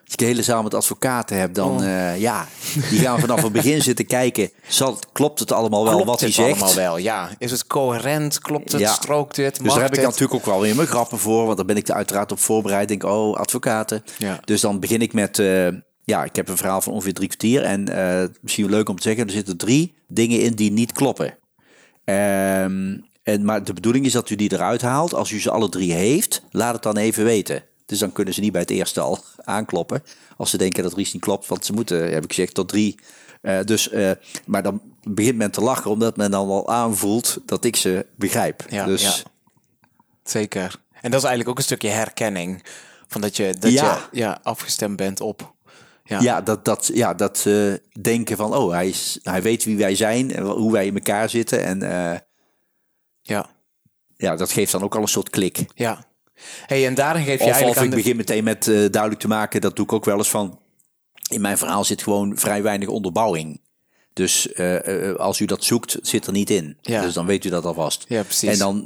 Als ik de hele zaal met advocaten heb, dan Oh. eh, ja, die gaan vanaf het begin zitten kijken. Zal, klopt het allemaal wel Klopt wat hij zegt? allemaal wel? Ja. Is het coherent? Klopt het? Ja. Strookt het? Dus daar heb ik natuurlijk ook wel weer mijn grappen voor. Want daar ben ik er uiteraard op voorbereid. Denk, oh, advocaten. Ja. Dus dan begin ik met... eh, ja, ik heb een verhaal van ongeveer drie kwartier. En eh, misschien leuk om te zeggen... er zitten drie dingen in die niet kloppen. Ehm, en, maar de bedoeling is dat u die eruit haalt. Als u ze alle drie heeft, laat het dan even weten. Dus dan kunnen ze niet bij het eerste al aankloppen. Als ze denken dat er iets niet klopt. Want ze moeten, heb ik gezegd, tot drie. Eh, dus, eh, maar dan begint men te lachen, omdat men dan wel aanvoelt dat ik ze begrijp. Ja, dus ja. Zeker. En dat is eigenlijk ook een stukje herkenning. Van dat je, dat Ja. je ja, afgestemd bent op... Ja, Ja, dat, dat, ja, dat eh, denken van, oh, hij, is, hij weet wie wij zijn en hoe wij in elkaar zitten. En ja, ja, dat geeft dan ook al een soort klik. ja. Hey, en daarin geef je Of, of eigenlijk ik de... begin meteen met eh, duidelijk te maken, dat doe ik ook wel eens van. In mijn verhaal zit gewoon vrij weinig onderbouwing. Dus eh, eh, als u dat zoekt, zit er niet in. Ja. Dus dan weet u dat alvast. Ja, precies. En dan,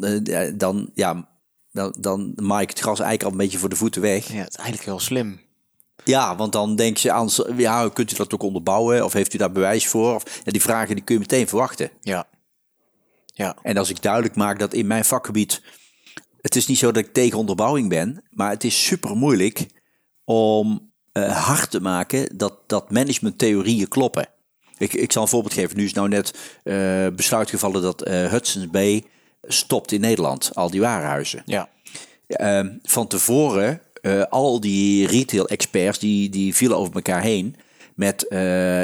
dan, ja, dan, dan maak ik het gras eigenlijk al een beetje voor de voeten weg. Ja, het is eigenlijk heel slim. Ja, want dan denk je aan, ja, kunt u dat ook onderbouwen? Of heeft u daar bewijs voor? Of, ja, die vragen die kun je meteen verwachten. Ja. Ja. En als ik duidelijk maak dat in mijn vakgebied, het is niet zo dat ik tegen onderbouwing ben, maar het is super moeilijk om eh, hard te maken dat, dat managementtheorieën kloppen. Ik, ik zal een voorbeeld geven. Nu is nou net eh, besluit gevallen dat eh Hudson's Bay stopt in Nederland, al die warenhuizen. Ja. Ehm, van tevoren, al die retail-experts, die, die vielen over elkaar heen. Met,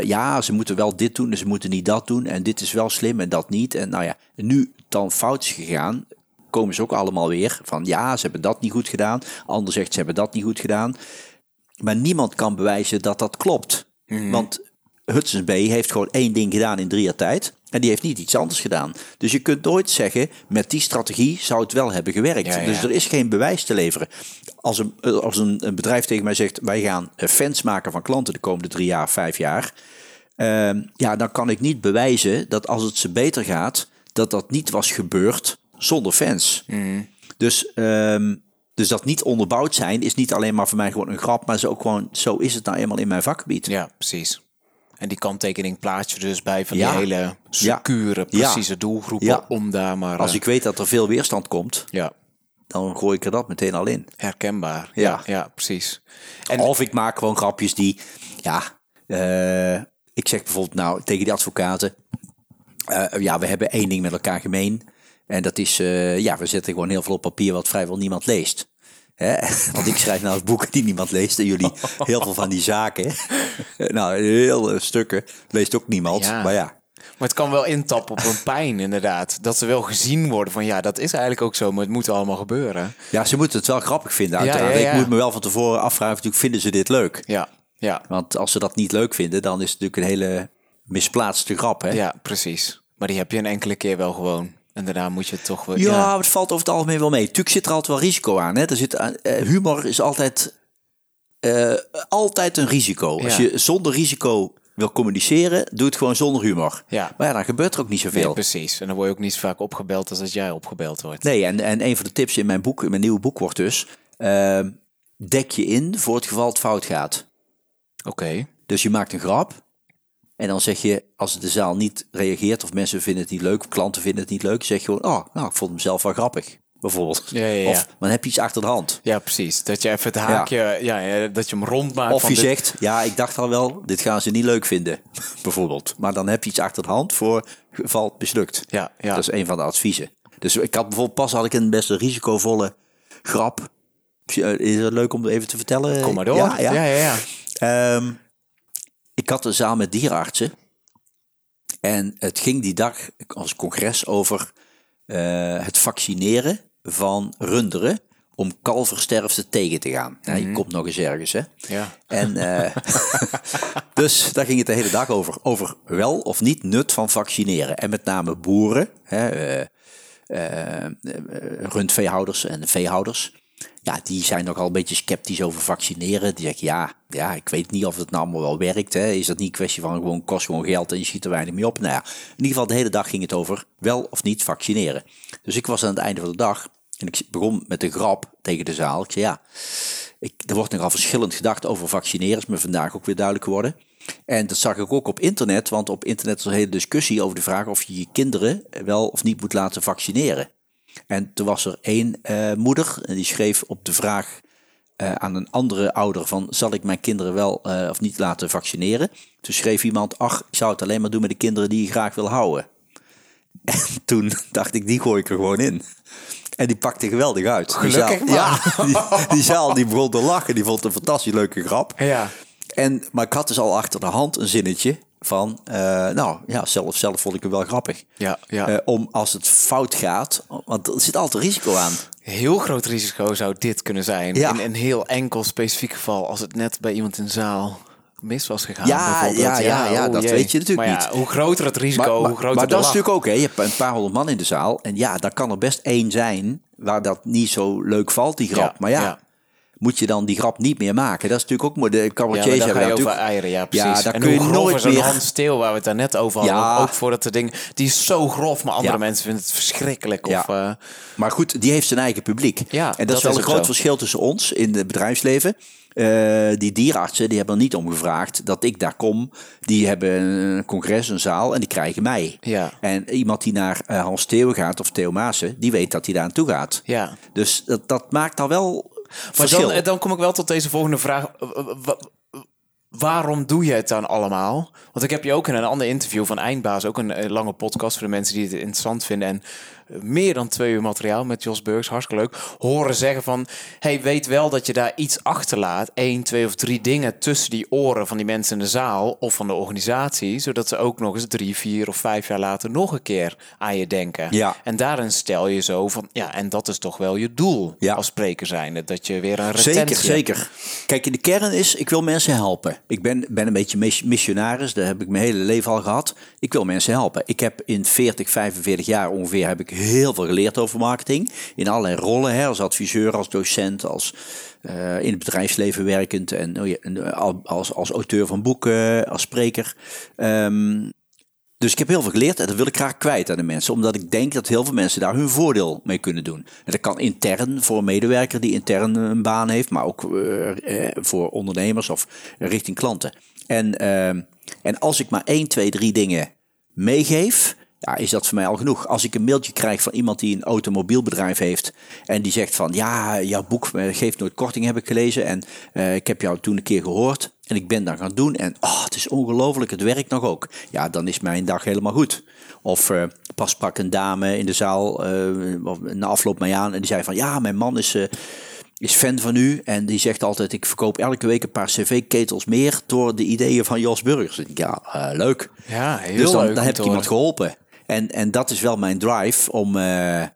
ja, ze moeten wel dit doen en ze moeten niet dat doen. En dit is wel slim en dat niet. En nou ja, nu dan fout is gegaan, komen ze ook allemaal weer van, ja, ze hebben dat niet goed gedaan. Ander zegt, ze hebben dat niet goed gedaan. Maar niemand kan bewijzen dat dat klopt. Want Hudson's Bay heeft gewoon één ding gedaan in drie jaar tijd. En die heeft niet iets anders gedaan. Dus je kunt nooit zeggen, met die strategie zou het wel hebben gewerkt. Ja, ja. Dus er is geen bewijs te leveren. Als een, als een, een bedrijf tegen mij zegt, wij gaan eh, fans maken van klanten de komende drie jaar, vijf jaar. Ehm, ja, dan kan ik niet bewijzen dat als het ze beter gaat, dat dat niet was gebeurd zonder fans. Dus, ehm, dus dat niet onderbouwd zijn is niet alleen maar voor mij gewoon een grap, maar is ook gewoon, zo is het nou eenmaal in mijn vakgebied. Ja, precies. En die kanttekening plaats je dus bij van Ja. die hele secure, precieze doelgroepen om daar maar... Als eh, ik weet dat er veel weerstand komt, Ja, dan gooi ik er dat meteen al in. herkenbaar. Ja. Ja, ja, precies. En Of ik maak gewoon grapjes die, ja, eh, ik zeg bijvoorbeeld nou tegen die advocaten, eh, ja, we hebben één ding met elkaar gemeen. En dat is, eh, ja, we zetten gewoon heel veel op papier wat vrijwel niemand leest. Hè? Want ik schrijf nou eens boeken die niemand leest en jullie heel veel van die zaken. nou, heel eh, stukken leest ook niemand. Ja. Maar ja, Maar het kan wel intappen op een pijn, inderdaad. Dat ze wel gezien worden van ja, dat is eigenlijk ook zo, maar het moet allemaal gebeuren. ja, ze moeten het wel grappig vinden uiteraard. ja, ja. Ik moet me wel van tevoren afvragen, natuurlijk, vinden ze dit leuk? Ja, ja, Want als ze dat niet leuk vinden, dan is het natuurlijk een hele misplaatste grap. Hè? ja, precies. Maar die heb je een enkele keer wel gewoon. En daarna moet je toch wel... Ja, het valt over het algemeen wel mee. Tuurlijk zit er altijd wel risico aan. Hè? Er zit, eh, humor is altijd, eh, altijd een risico. Als je zonder risico wil communiceren, doe het gewoon zonder humor. Ja. Maar ja, dan gebeurt er ook niet Nee, zoveel. precies. En dan word je ook niet zo vaak opgebeld als dat jij opgebeld wordt. Nee, en, en een van de tips in mijn boek, in mijn nieuwe boek wordt dus... eh, dek je in voor het geval het fout gaat. Oké. Dus je maakt een grap. En dan zeg je, als de zaal niet reageert of mensen vinden het niet leuk, of klanten vinden het niet leuk, zeg je gewoon, oh, nou, ik vond hem zelf wel grappig. Bijvoorbeeld. Ja, ja, ja. Of dan heb je iets achter de hand. Ja, precies. Dat je even het haakje, ja, dat je hem rond maakt. Of van je dit- zegt, ja, ik dacht al wel, dit gaan ze niet leuk vinden. Bijvoorbeeld. Maar dan heb je iets achter de hand voor geval mislukt. Ja, ja. Dat is een van de adviezen. Dus ik had bijvoorbeeld pas had ik een best risicovolle grap. Is het leuk om even te vertellen? Kom maar door. Ja, ja. ja, ja. ja. Ik had een zaal met dierenartsen. En het ging die dag als congres over eh, het vaccineren van runderen om kalversterfte tegen te gaan. Ja, je komt nog eens ergens, hè? Ja. En eh, dus daar ging het de hele dag over. Over wel of niet nut van vaccineren. En met name boeren, hè, eh, rundveehouders en veehouders. Ja, die zijn nogal een beetje sceptisch over vaccineren. Die zeggen, ja, ja ik weet niet of het nou allemaal wel werkt. Hè. Is dat niet een kwestie van gewoon kost gewoon geld en je schiet er weinig mee op? Nou ja, in ieder geval de hele dag ging het over wel of niet vaccineren. Dus ik was aan het einde van de dag en ik begon met een grap tegen de zaal. Ik zei, ja, ik, er wordt nogal verschillend gedacht over vaccineren. is me vandaag ook weer duidelijk geworden. En dat zag ik ook op internet, want op internet er een hele discussie over de vraag of je je kinderen wel of niet moet laten vaccineren. En toen was er één eh, moeder en die schreef op de vraag eh, aan een andere ouder van zal ik mijn kinderen wel eh, of niet laten vaccineren. Toen schreef iemand, ach, ik zou het alleen maar doen met de kinderen die je graag wil houden. En toen dacht ik, die gooi ik er gewoon in. En die pakte geweldig uit. Die Gelukkig zaal, ja, die, die zaal die begon te lachen. Die vond het een fantastisch leuke grap. Ja. En, maar ik had dus al achter de hand een zinnetje van, eh, nou ja, zelf, zelf vond ik hem wel grappig. Ja, ja. Eh, om als het fout gaat, want er zit altijd risico aan. Heel groot risico zou dit kunnen zijn. Ja. In een heel enkel specifiek geval, als het net bij iemand in zaal mis was gegaan. Ja, ja, ja, ja, oh dat jee. weet je natuurlijk maar ja, niet. hoe groter het risico, maar, maar, hoe groter maar de dat is natuurlijk ook, hè, je hebt een paar honderd man in de zaal. En ja, dan kan er best één zijn waar dat niet zo leuk valt, die grap. maar ja, moet je dan die grap niet meer maken? Dat is natuurlijk ook mooi. De cabaretiers ja, hebben ga je natuurlijk... over eieren, ja precies. Ja, daar en kun je nooit meer- Hans Steel, waar we het daar net over hadden, Ja. ook voor dat ding, die is zo grof, maar andere Ja. mensen vinden het verschrikkelijk. Of, eh, Maar goed, die heeft zijn eigen publiek. Ja, en dat, dat is wel is een groot zo. verschil tussen ons in het bedrijfsleven. Eh, die dierartsen die hebben er niet om gevraagd dat ik daar kom. Die hebben een congres, een zaal en die krijgen mij. Ja. En iemand die naar eh, Hans Theo gaat of Theo Maassen, die weet dat hij daar naartoe gaat. ja. Dus dat, dat maakt al wel Maar dan, dan kom ik wel tot deze volgende vraag. Wa- wa- Waarom doe je het dan allemaal? Want ik heb je ook in een ander interview van Eindbaas, ook een eh, lange podcast voor de mensen die het interessant vinden. En meer dan twee uur materiaal met Jos Burgs, hartstikke leuk. Horen zeggen van, hey, weet wel dat je daar iets achterlaat. één, twee of drie dingen tussen die oren van die mensen in de zaal of van de organisatie. Zodat ze ook nog eens drie, vier of vijf jaar later nog een keer aan je denken. Ja. En daarin stel je zo van, ja, en dat is toch wel je doel Ja. als spreker zijnde. Dat je weer een retentie Zeker, hebt. zeker. Kijk, in de kern is, ik wil mensen helpen. Ik ben, ben een beetje mis- missionaris, dat heb ik mijn hele leven al gehad. Ik wil mensen helpen. Ik heb in 40, 45 jaar ongeveer heb ik heel veel geleerd over marketing. In allerlei rollen, hè, als adviseur, als docent, als eh, in het bedrijfsleven werkend en oh eh, al- als, als auteur van boeken, als spreker. Ehm, dus ik heb heel veel geleerd en dat wil ik graag kwijt aan de mensen. Omdat ik denk dat heel veel mensen daar hun voordeel mee kunnen doen. En dat kan intern voor een medewerker die intern een baan heeft. Maar ook eh, eh, voor ondernemers of richting klanten. En, eh, en als ik maar één, twee, drie dingen meegeef... Ja, is dat voor mij al genoeg. Als ik een mailtje krijg van iemand die een automobielbedrijf heeft... en die zegt van, ja, jouw boek eh, geeft nooit korting, heb ik gelezen... en eh, ik heb jou toen een keer gehoord en ik ben dat gaan doen... en oh, het is ongelooflijk, het werkt nog ook. Ja, dan is mijn dag helemaal goed. Of eh, pas sprak een dame in de zaal na afloop mij aan... en die zei van, ja, mijn man is... is fan van u en die zegt altijd: Ik verkoop elke week een paar cv-ketels meer door de ideeën van Jos Burgers. Ja, leuk. Ja, heel dus dan, leuk dan heb ik iemand geholpen. En, en dat is wel mijn drive om eh, eh,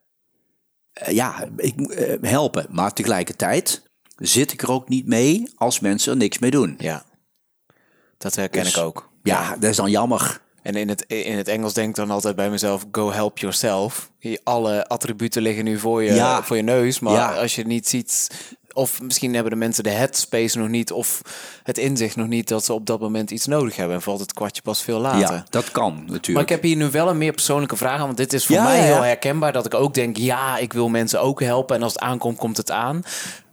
ja, ik, eh, helpen. Maar tegelijkertijd zit ik er ook niet mee als mensen er niks mee doen. Ja, dat herken Dus- ik ook. Ja, dat is dan jammer. En in het, in het Engels denk ik dan altijd bij mezelf, go help yourself. Alle attributen liggen nu voor je, Ja. voor je neus, maar Ja. als je het niet ziet... Of misschien hebben de mensen de headspace nog niet of het inzicht nog niet dat ze op dat moment iets nodig hebben. En valt het kwartje pas veel later. Ja, dat kan natuurlijk. Maar ik heb hier nu wel een meer persoonlijke vraag aan. Want dit is voor Ja, mij ja, heel herkenbaar. Dat ik ook denk, ja, ik wil mensen ook helpen. En als het aankomt, komt het aan.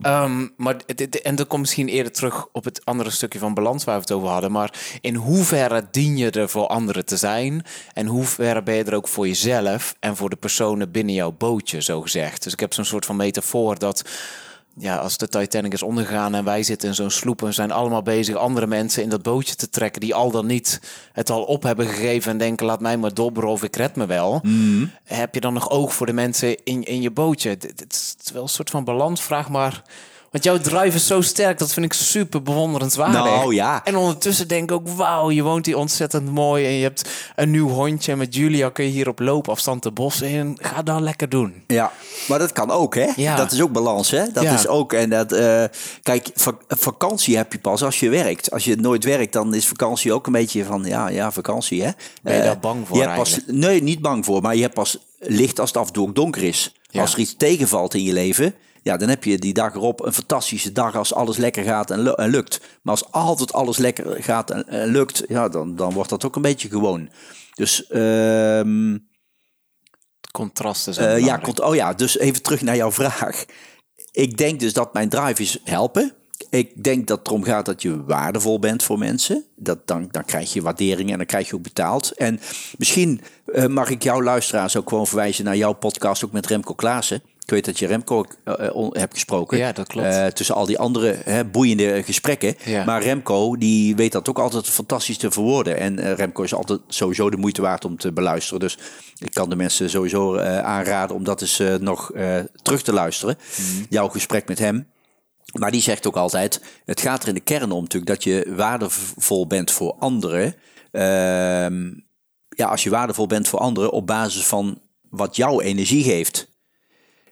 Ehm, maar dit, en dat komt misschien eerder terug op het andere stukje van balans waar we het over hadden. Maar in hoeverre dien je er voor anderen te zijn? En hoeverre ben je er ook voor jezelf en voor de personen binnen jouw bootje, zo gezegd? Dus ik heb zo'n soort van metafoor dat ja, als de Titanic is ondergegaan en wij zitten in zo'n sloep en zijn allemaal bezig andere mensen in dat bootje te trekken die al dan niet het al op hebben gegeven en denken laat mij maar dobberen of ik red me wel. Heb je dan nog oog voor de mensen in, in je bootje? Dit is wel een soort van balansvraag, maar want jouw drive is zo sterk, dat vind ik super bewonderenswaardig. Nou, ja. En ondertussen denk ik ook, wauw, je woont hier ontzettend mooi en je hebt een nieuw hondje en met Julia kun je hier op loopafstand de bos in. Ga dan lekker doen. Ja, maar dat kan ook, hè? Ja. Dat is ook balans, hè? Dat Ja. is ook, en dat, eh, kijk, vak- vakantie heb je pas als je werkt. Als je nooit werkt, dan is vakantie ook een beetje van, ja, ja, vakantie, hè? Ben je Eh, daar bang voor je pas? Nee, niet bang voor, maar je hebt pas licht als het af en toe donker is. Ja. Als er iets tegenvalt in je leven, ja, dan heb je die dag erop een fantastische dag als alles lekker gaat en, lu- en lukt. Maar als altijd alles lekker gaat en, en lukt, ja, dan, dan wordt dat ook een beetje gewoon. Dus, ehm Contrasten zijn eh, ja, komt, oh ja, dus even terug naar jouw vraag. Ik denk dus dat mijn drive is helpen. Ik denk dat het erom gaat dat je waardevol bent voor mensen. Dat, dan, dan krijg je waardering en dan krijg je ook betaald. En misschien eh, mag ik jouw luisteraars ook gewoon verwijzen naar jouw podcast, ook met Remco Klaassen. Ik weet dat je Remco on- hebt gesproken. Ja, dat klopt. Eh, tussen al die andere hè, boeiende gesprekken. Ja. Maar Remco, die weet dat ook altijd fantastisch te verwoorden. En Remco is altijd sowieso de moeite waard om te beluisteren. Dus ik kan de mensen sowieso aanraden om dat eens nog terug te luisteren. Mhm. Jouw gesprek met hem. Maar die zegt ook altijd: het gaat er in de kern om natuurlijk dat je waardevol bent voor anderen. Ehm, ja, als je waardevol bent voor anderen op basis van wat jouw energie geeft.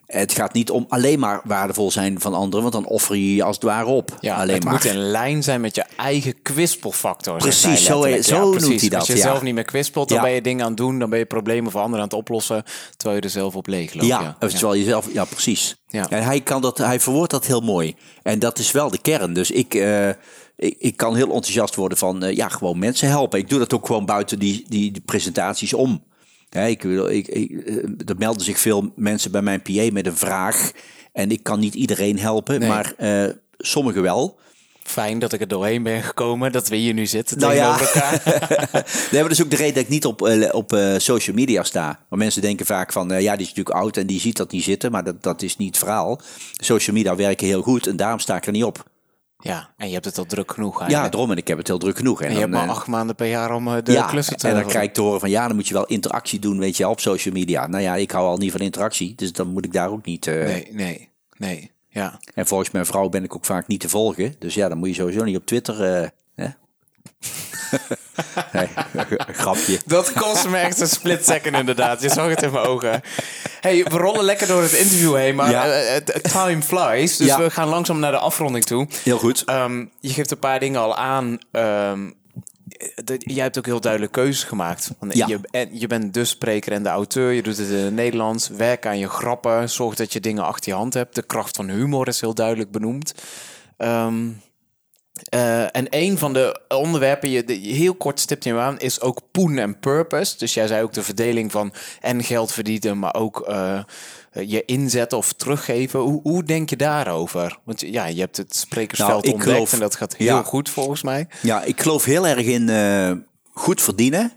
Het gaat niet om alleen maar waardevol zijn van anderen, want dan offer je je als het ware op. Ja, alleen het maar. moet in lijn zijn met je eigen kwispelfactor. Precies, zo- noemt hij dat, Als je ja. zelf niet meer kwispelt, dan ben je dingen aan het doen. Dan ben je problemen voor anderen aan het oplossen. Terwijl je er zelf op leeg loopt. Ja, terwijl je zelf, ja, precies. Ja. En hij, kan dat, hij verwoordt dat heel mooi. En dat is wel de kern. Dus ik, eh, ik, ik kan heel enthousiast worden van eh, ja, gewoon mensen helpen. Ik doe dat ook gewoon buiten die, die, die presentaties om. Hè, ik, ik, ik, eh, er melden zich veel mensen bij mijn PA met een vraag. En ik kan niet iedereen helpen, Nee. maar eh, sommigen wel. Fijn dat ik er doorheen ben gekomen. Dat we hier nu zitten Nou ja. tegenover elkaar. Nee, maar dat is ook de reden dat ik niet op, eh, op social media sta. Want mensen denken vaak van, ja, die is natuurlijk oud en die ziet dat niet zitten. Maar dat, dat is niet het verhaal. Social media werken heel goed en daarom sta ik er niet op. Ja, en je hebt het al druk genoeg Ja, eigenlijk. daarom. En ik heb het heel druk genoeg. En je hebt maar eh, acht maanden per jaar om eh, de ja, klussen te en dan krijg ik te horen van, ja, dan moet je wel interactie doen, weet je, op social media. Nou ja, ik hou al niet van interactie, dus dan moet ik daar ook niet... eh, Nee, nee, nee. Ja. En volgens mijn vrouw ben ik ook vaak niet te volgen. Dus ja, dan moet je sowieso niet op Twitter... nee, een grapje. Dat kost me echt een split second inderdaad. Je zag het in mijn ogen. Hey, we rollen lekker door het interview heen, maar Ja. eh, time flies. Dus Ja. we gaan langzaam naar de afronding toe. Heel goed. Ehm, je geeft een paar dingen al aan. De- jij hebt ook heel duidelijk keuzes gemaakt. Ja. je, en je bent de spreker en de auteur. Je doet het in het Nederlands. Werk aan je grappen. Zorg dat je dingen achter je hand hebt. De kracht van humor is heel duidelijk benoemd. Ehm, eh, en een van de onderwerpen, je, de, heel kort stipt je aan, is ook poen en purpose. Dus jij zei ook de verdeling van en geld verdienen, maar ook eh, je inzetten of teruggeven. Hoe, hoe denk je daarover? Want ja, je hebt het sprekersveld Nou, ontdekt geloof- en dat gaat heel ja. goed volgens mij. Ja, ik geloof heel erg in eh, goed verdienen.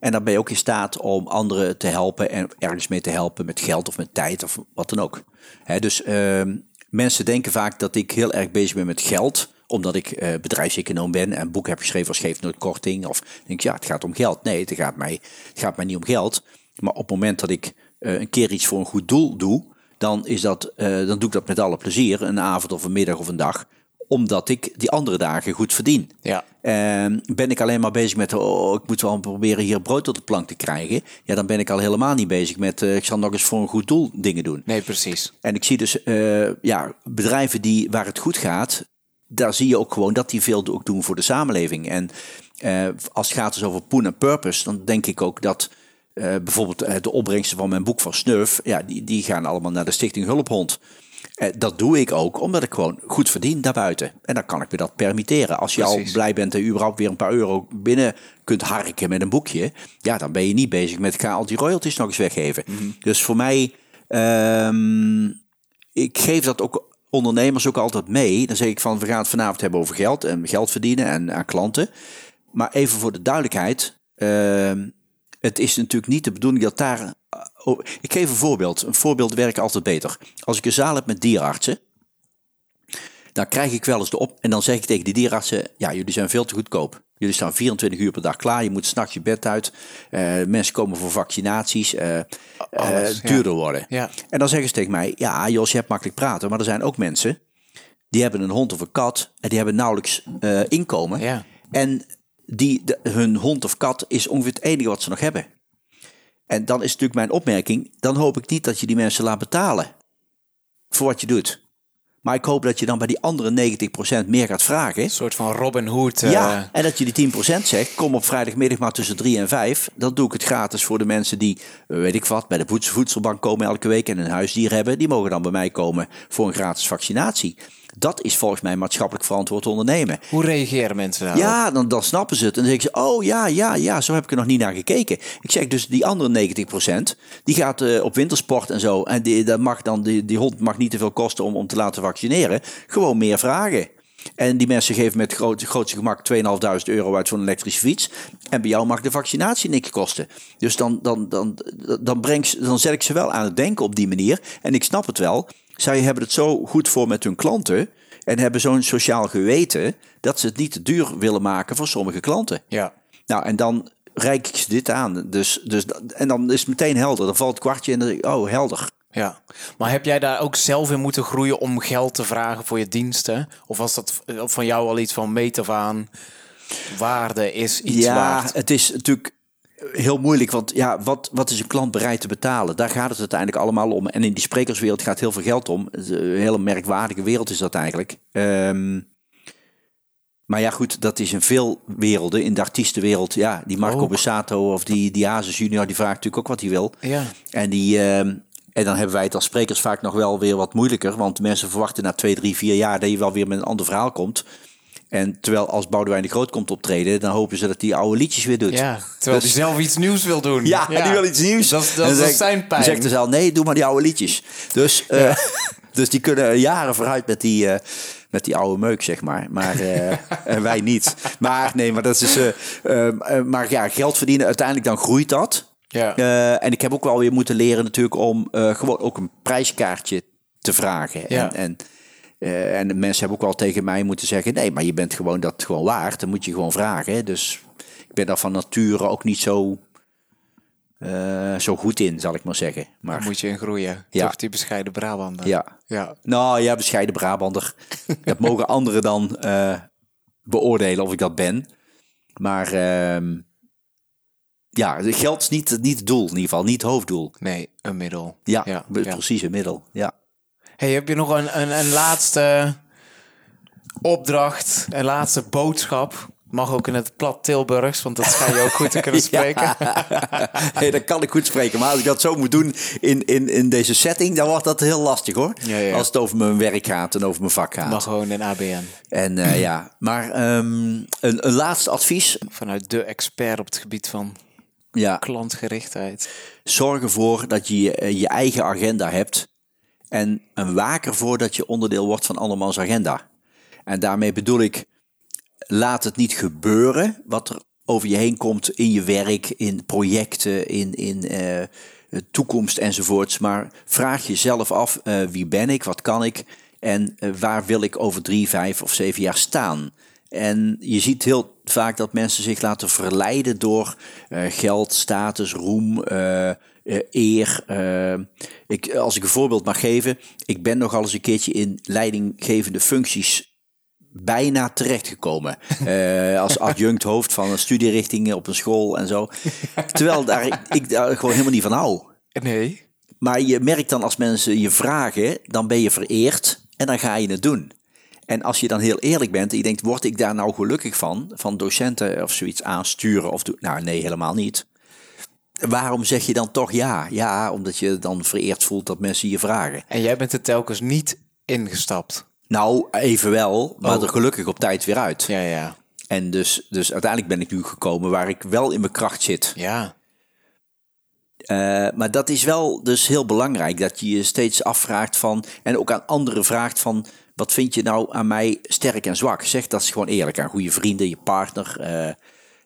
En dan ben je ook in staat om anderen te helpen en ergens mee te helpen met geld of met tijd of wat dan ook. Hè, dus ehm, mensen denken vaak dat ik heel erg bezig ben met geld, omdat ik eh, bedrijfseconoom ben en boek heb geschreven als Geef nooit korting. Of denk ja, het gaat om geld. Nee, het gaat mij, het gaat mij niet om geld. Maar op het moment dat ik eh, een keer iets voor een goed doel doe, dan, is dat, eh, dan doe ik dat met alle plezier, een avond of een middag of een dag omdat ik die andere dagen goed verdien. Ja. Ehm, ben ik alleen maar bezig met, oh, ik moet wel proberen hier brood op de plank te krijgen. Ja, dan ben ik al helemaal niet bezig met, ik zal nog eens voor een goed doel dingen doen. Nee, precies. En ik zie dus, ja, bedrijven die, waar het goed gaat, daar zie je ook gewoon dat die veel ook doen voor de samenleving. En eh, als het gaat dus over poen en purpose, dan denk ik ook dat eh, bijvoorbeeld eh, de opbrengsten van mijn boek van Snurf, ja, die, die gaan allemaal naar de Stichting Hulphond. Eh, dat doe ik ook omdat ik gewoon goed verdien daarbuiten. En dan kan ik me dat permitteren. Als je Precies. al blij bent dat je überhaupt weer een paar euro binnen kunt harken met een boekje. Ja, dan ben je niet bezig met ga al die royalties nog eens weggeven. Dus voor mij, ehm, ik geef dat ook ondernemers ook altijd mee. Dan zeg ik van we gaan het vanavond hebben over geld en geld verdienen en aan klanten. Maar even voor de duidelijkheid. ehm, het is natuurlijk niet de bedoeling dat daar. oh, ik geef een voorbeeld. Een voorbeeld werkt altijd beter. Als ik een zaal heb met dierartsen. Dan krijg ik wel eens de op. En dan zeg ik tegen die dierartsen: Ja, jullie zijn veel te goedkoop. Jullie staan 24 uur per dag klaar. Je moet s'nachts je bed uit. Eh, mensen komen voor vaccinaties. eh, Alles, eh, ja. duurder worden. Ja. En dan zeggen ze tegen mij: Ja, Jos, je hebt makkelijk praten. Maar er zijn ook mensen. die hebben een hond of een kat. en die hebben nauwelijks inkomen. Ja. En die, de- hun hond of kat is ongeveer het enige wat ze nog hebben. En dan is natuurlijk mijn opmerking: dan hoop ik niet dat je die mensen laat betalen voor wat je doet. Maar ik hoop dat je dan bij die andere 90% meer gaat vragen. Een soort van Robin Hood. eh, Ja, en dat je die 10% zegt, kom op vrijdagmiddag maar tussen 3 en 5. Dan doe ik het gratis voor de mensen die, eh, weet ik wat, bij de voeds- voedselbank komen elke week en een huisdier hebben. Die mogen dan bij mij komen voor een gratis vaccinatie. Dat is volgens mij maatschappelijk verantwoord ondernemen. Hoe reageren mensen daarop? Ja, dan, dan snappen ze het. En dan zeggen ze, oh ja, ja, ja, zo heb ik er nog niet naar gekeken. Ik zeg dus, die andere 90%, die gaat eh, op wintersport en zo. En die, dat mag dan, die, die hond mag niet te veel kosten om, om te laten vaccineren. Gewoon meer vragen. En die mensen geven met groot, grootste gemak 2.500 euro uit voor een elektrische fiets. En bij jou mag de vaccinatie niks kosten. Dus dan, dan, dan, dan, breng, dan zet ik ze wel aan het denken op die manier. En ik snap het wel. Zij hebben het zo goed voor met hun klanten. En hebben zo'n sociaal geweten dat ze het niet te duur willen maken voor sommige klanten. Ja. Nou, en dan reik ik ze dit aan. Dus, dus, en dan is het meteen helder. Dan valt het kwartje en dan denk ik, oh, helder. Ja, maar heb jij daar ook zelf in moeten groeien om geld te vragen voor je diensten? Of was dat van jou al iets van meet af aan? Waarde is iets ja, waard. het is natuurlijk heel moeilijk, want ja, wat, wat is een klant bereid te betalen? Daar gaat het uiteindelijk allemaal om. En in die sprekerswereld gaat heel veel geld om. Een hele merkwaardige wereld is dat eigenlijk. Ehm, maar ja, goed, dat is in veel werelden. In de artiestenwereld, ja, die Marco. Bussato of die, die Hazes junior, die vraagt natuurlijk ook wat hij wil. Ja. En, die, ehm, en dan hebben wij het als sprekers vaak nog wel weer wat moeilijker. Want mensen verwachten na twee, drie, vier jaar dat je wel weer met een ander verhaal komt. En terwijl als Boudewijn de Groot komt optreden, dan hopen ze dat hij oude liedjes weer doet. ja. Terwijl Dus- hij zelf iets nieuws wil doen. Ja, die wil iets nieuws. Dat, is- En dat, dat is zegt- zijn pijn. Zegt de zaal, nee, doe maar die oude liedjes. Dus, eh, dus die kunnen jaren vooruit met die, eh, met die oude meuk, zeg maar. Maar eh, en wij niet. Maar nee, maar dat is... eh, maar ja, geld verdienen, uiteindelijk dan groeit dat. ja. En ik heb ook wel weer moeten leren natuurlijk om gewoon ook een prijskaartje te vragen. Ja. En, en, eh, en de mensen hebben ook wel tegen mij moeten zeggen... nee, maar je bent gewoon dat gewoon waard. Dan moet je gewoon vragen. Dus ik ben daar van nature ook niet zo, eh, zo goed in, zal ik maar zeggen. Daar Maar moet je in groeien. Ja. Toch die bescheiden Brabander. ja, Ja. nou ja, bescheiden Brabander. dat mogen anderen dan eh, beoordelen of ik dat ben. Maar ehm, ja, geld is niet, niet het doel in ieder geval. Niet het hoofddoel. Nee, een middel. Ja, ja. precies een middel. Ja. Hey, heb je nog een, een, een laatste opdracht, een laatste boodschap? Mag ook in het plat Tilburgs, want dat schijn je ook goed te kunnen spreken. hey, dat kan ik goed spreken. Maar als ik dat zo moet doen in, in, in deze setting, dan wordt dat heel lastig hoor. Ja, ja. Als het over mijn werk gaat en over mijn vak gaat. Mag gewoon in ABN. En eh, ja, maar ehm, een, een laatste advies. Vanuit de expert op het gebied van Ja, klantgerichtheid. zorg ervoor dat je eh, je eigen agenda hebt. En een waak ervoor dat je onderdeel wordt van andermans agenda. En daarmee bedoel ik, laat het niet gebeuren wat er over je heen komt in je werk, in projecten, in, in eh, toekomst enzovoorts. Maar vraag jezelf af, eh, wie ben ik, wat kan ik en eh, waar wil ik over drie, vijf of zeven jaar staan? En je ziet heel vaak dat mensen zich laten verleiden door geld, status, roem, eh, eer. Eh, ik, als ik een voorbeeld mag geven, ik ben nogal eens een keertje in leidinggevende functies bijna terechtgekomen. Eh als adjunct hoofd van een studierichting op een school en zo. Terwijl daar, ik, ik daar gewoon helemaal niet van hou. Nee. Maar je merkt dan als mensen je vragen, dan ben je vereerd en dan ga je het doen. En als je dan heel eerlijk bent en je denkt, word ik daar nou gelukkig van? Van docenten of zoiets aansturen of doen? Nou, nee, helemaal niet. Waarom zeg je dan toch ja? Ja, omdat je dan vereerd voelt dat mensen je vragen. En jij bent er telkens niet ingestapt. Nou, even wel, maar Oh. er gelukkig op tijd weer uit. Ja, ja. En dus, dus uiteindelijk ben ik nu gekomen waar ik wel in mijn kracht zit. Ja. Eh, maar dat is wel dus heel belangrijk, dat je je steeds afvraagt van, en ook aan anderen vraagt van, wat vind je nou aan mij sterk en zwak? Zeg dat is gewoon eerlijk aan goede vrienden, je partner. eh,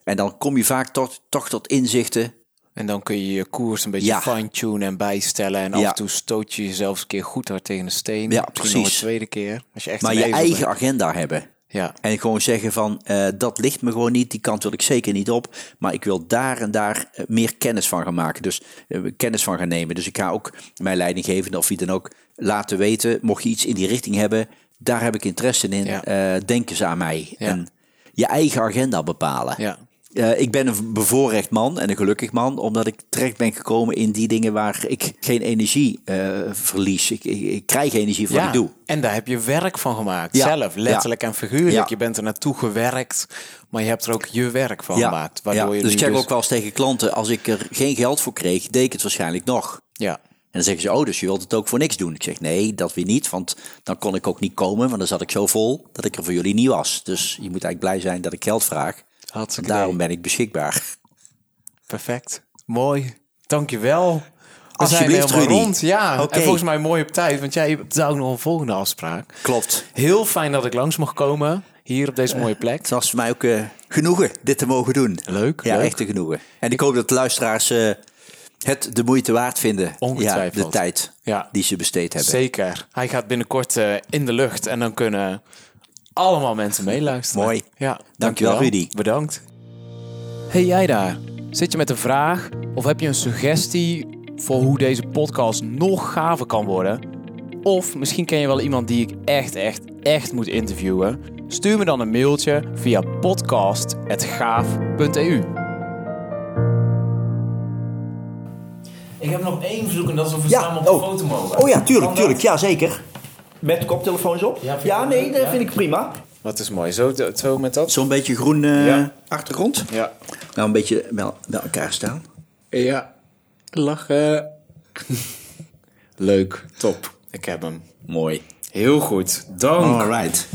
en dan kom je vaak toch, toch tot inzichten. En dan kun je je koers een beetje Ja. fine-tunen en bijstellen. En af Ja. en toe stoot je jezelf een keer goed hard tegen een steen. Ja, nog precies. een tweede keer. Als je echt Maar je eigen bent. agenda hebben. Ja. En gewoon zeggen van, eh, dat ligt me gewoon niet, die kant wil ik zeker niet op. Maar ik wil daar en daar eh, meer kennis van gaan maken. Dus eh, kennis van gaan nemen. Dus ik ga ook mijn leidinggevende of wie dan ook laten weten, mocht je iets in die richting hebben, daar heb ik interesse in. Ja. Denk eens aan mij. Ja. En je eigen agenda bepalen. Ja. Eh, ik ben een bevoorrecht man en een gelukkig man, omdat ik terecht ben gekomen in die dingen waar ik geen energie eh, verlies. Ik, ik, ik krijg energie van wat ik doe. En daar heb je werk van gemaakt. Ja. Zelf, letterlijk en figuurlijk. Ja. Je bent er naartoe gewerkt, maar je hebt er ook je werk van Ja, gemaakt. Waardoor ja. je dus ik zeg dus- ook wel eens tegen klanten, als ik er geen geld voor kreeg, deed ik het waarschijnlijk nog. Ja. En dan zeggen ze, oh, dus je wilt het ook voor niks doen. Ik zeg, nee, dat weer niet, want dan kon ik ook niet komen, want dan zat ik zo vol dat ik er voor jullie niet was. Dus je moet eigenlijk blij zijn dat ik geld vraag. Hartstikke Daarom ben ik beschikbaar. Perfect. Mooi. Dankjewel. We zijn Alsjeblieft, helemaal Rudy. rond. Ja, en volgens mij mooi op tijd, want jij hebt ook nog een volgende afspraak. Klopt. Heel fijn dat ik langs mocht komen, hier op deze mooie plek. Het was voor mij ook eh, genoegen dit te mogen doen. Leuk, Ja, leuk. echt een genoegen. En ik hoop dat de luisteraars eh, het de moeite waard vinden. Ja, Ongetwijfeld. de tijd Ja. die ze besteed hebben. Zeker. Hij gaat binnenkort eh, in de lucht en dan kunnen allemaal mensen meeluisteren. Mooi. Ja, Dankjewel, Rudy. Bedankt. Hey jij daar. Zit je met een vraag of heb je een suggestie voor hoe deze podcast nog gaver kan worden? Of misschien ken je wel iemand die ik echt, echt, echt moet interviewen? Stuur me dan een mailtje via podcast.gaaf.eu. Ik heb nog één verzoek en dat is of we Ja, samen op de oh. foto mogen. Oh ja, tuurlijk, tuurlijk. Ja, zeker. Met koptelefoons op? Ja, nee, dat vind ik prima. Wat is mooi, zo, zo met dat? Zo'n beetje groen eh, Ja. achtergrond. Ja. Nou, een beetje bij, bij elkaar staan. Ja. Lachen. Leuk, top. Ik heb hem. Mooi. Heel goed, dank. Alright.